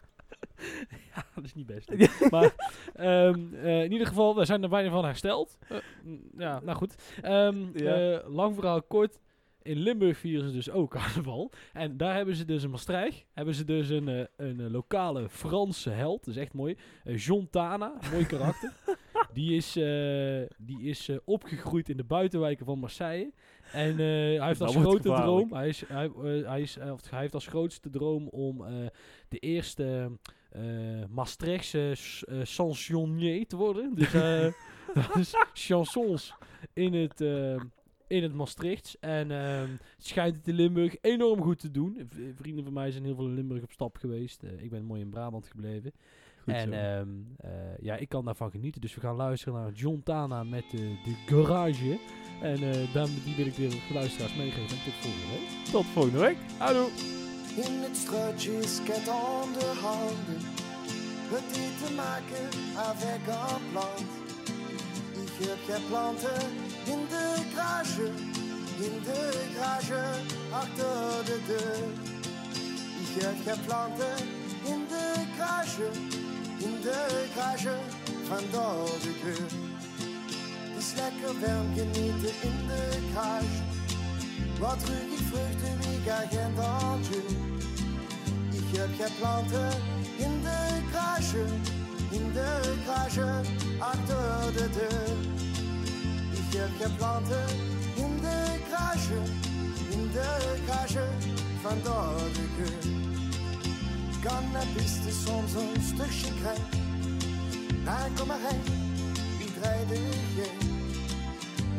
ja, dat is niet best. maar ehm, eh, in ieder geval, we zijn er bijna van hersteld. Eh, mm, ja, nou goed. Ehm,
Ja.
eh, lang verhaal kort. In Limburg vieren ze dus ook carnaval. En daar hebben ze dus in Maastricht hebben ze dus een, een lokale Franse held. Dat is echt mooi. Eh, John Tana, mooi karakter. Die is, eh, die is eh, opgegroeid in de buitenwijken van Marseille. En eh, hij heeft
Dat
als grote
gevaarlijk.
droom, hij, is, hij, hij, is, of hij heeft als grootste droom om de eerste Maastrichtse chansonnier te worden. Dus dat is chansons in het, in het Maastrichts. En ehm, het schijnt het in Limburg enorm goed te doen. V- vrienden van mij zijn heel veel in Limburg op stap geweest. Ik ben mooi in Brabant gebleven.
Goed
en ehm, eh, ja, ik kan daarvan genieten. Dus we gaan luisteren naar John Tana met eh, de garage. En eh dan, die wil ik weer de luisteraars meegeven. En tot volgende week.
Tot volgende week.
Hallo!
In het straatje is aan de handen. Het eten maken avec een plant. Ik heb geen planten in de garage. In de garage achter de deur. Ik heb geen planten in de garage. In de garage van de keur. Het is lekker warm genieten in de garage. Wat ruik ik vruchten, wie agent aan Ik heb geen planten in de garage, in de garage, achter de deur. Ik heb geen planten in de garage, in de garage, van de keur. Cannabis is soms een stukje krek. Nou, kom maar heen, wie draait de geen?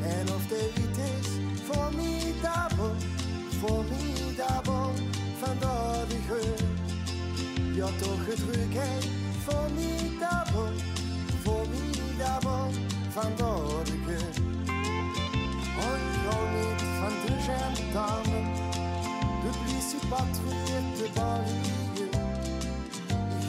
En of de wiet is formidabel, formidabel van de geur. Ja, toch het hè? formidabel, formidabel van de geur. Ik hou niet van de gendarmen, de politie patrouilleert de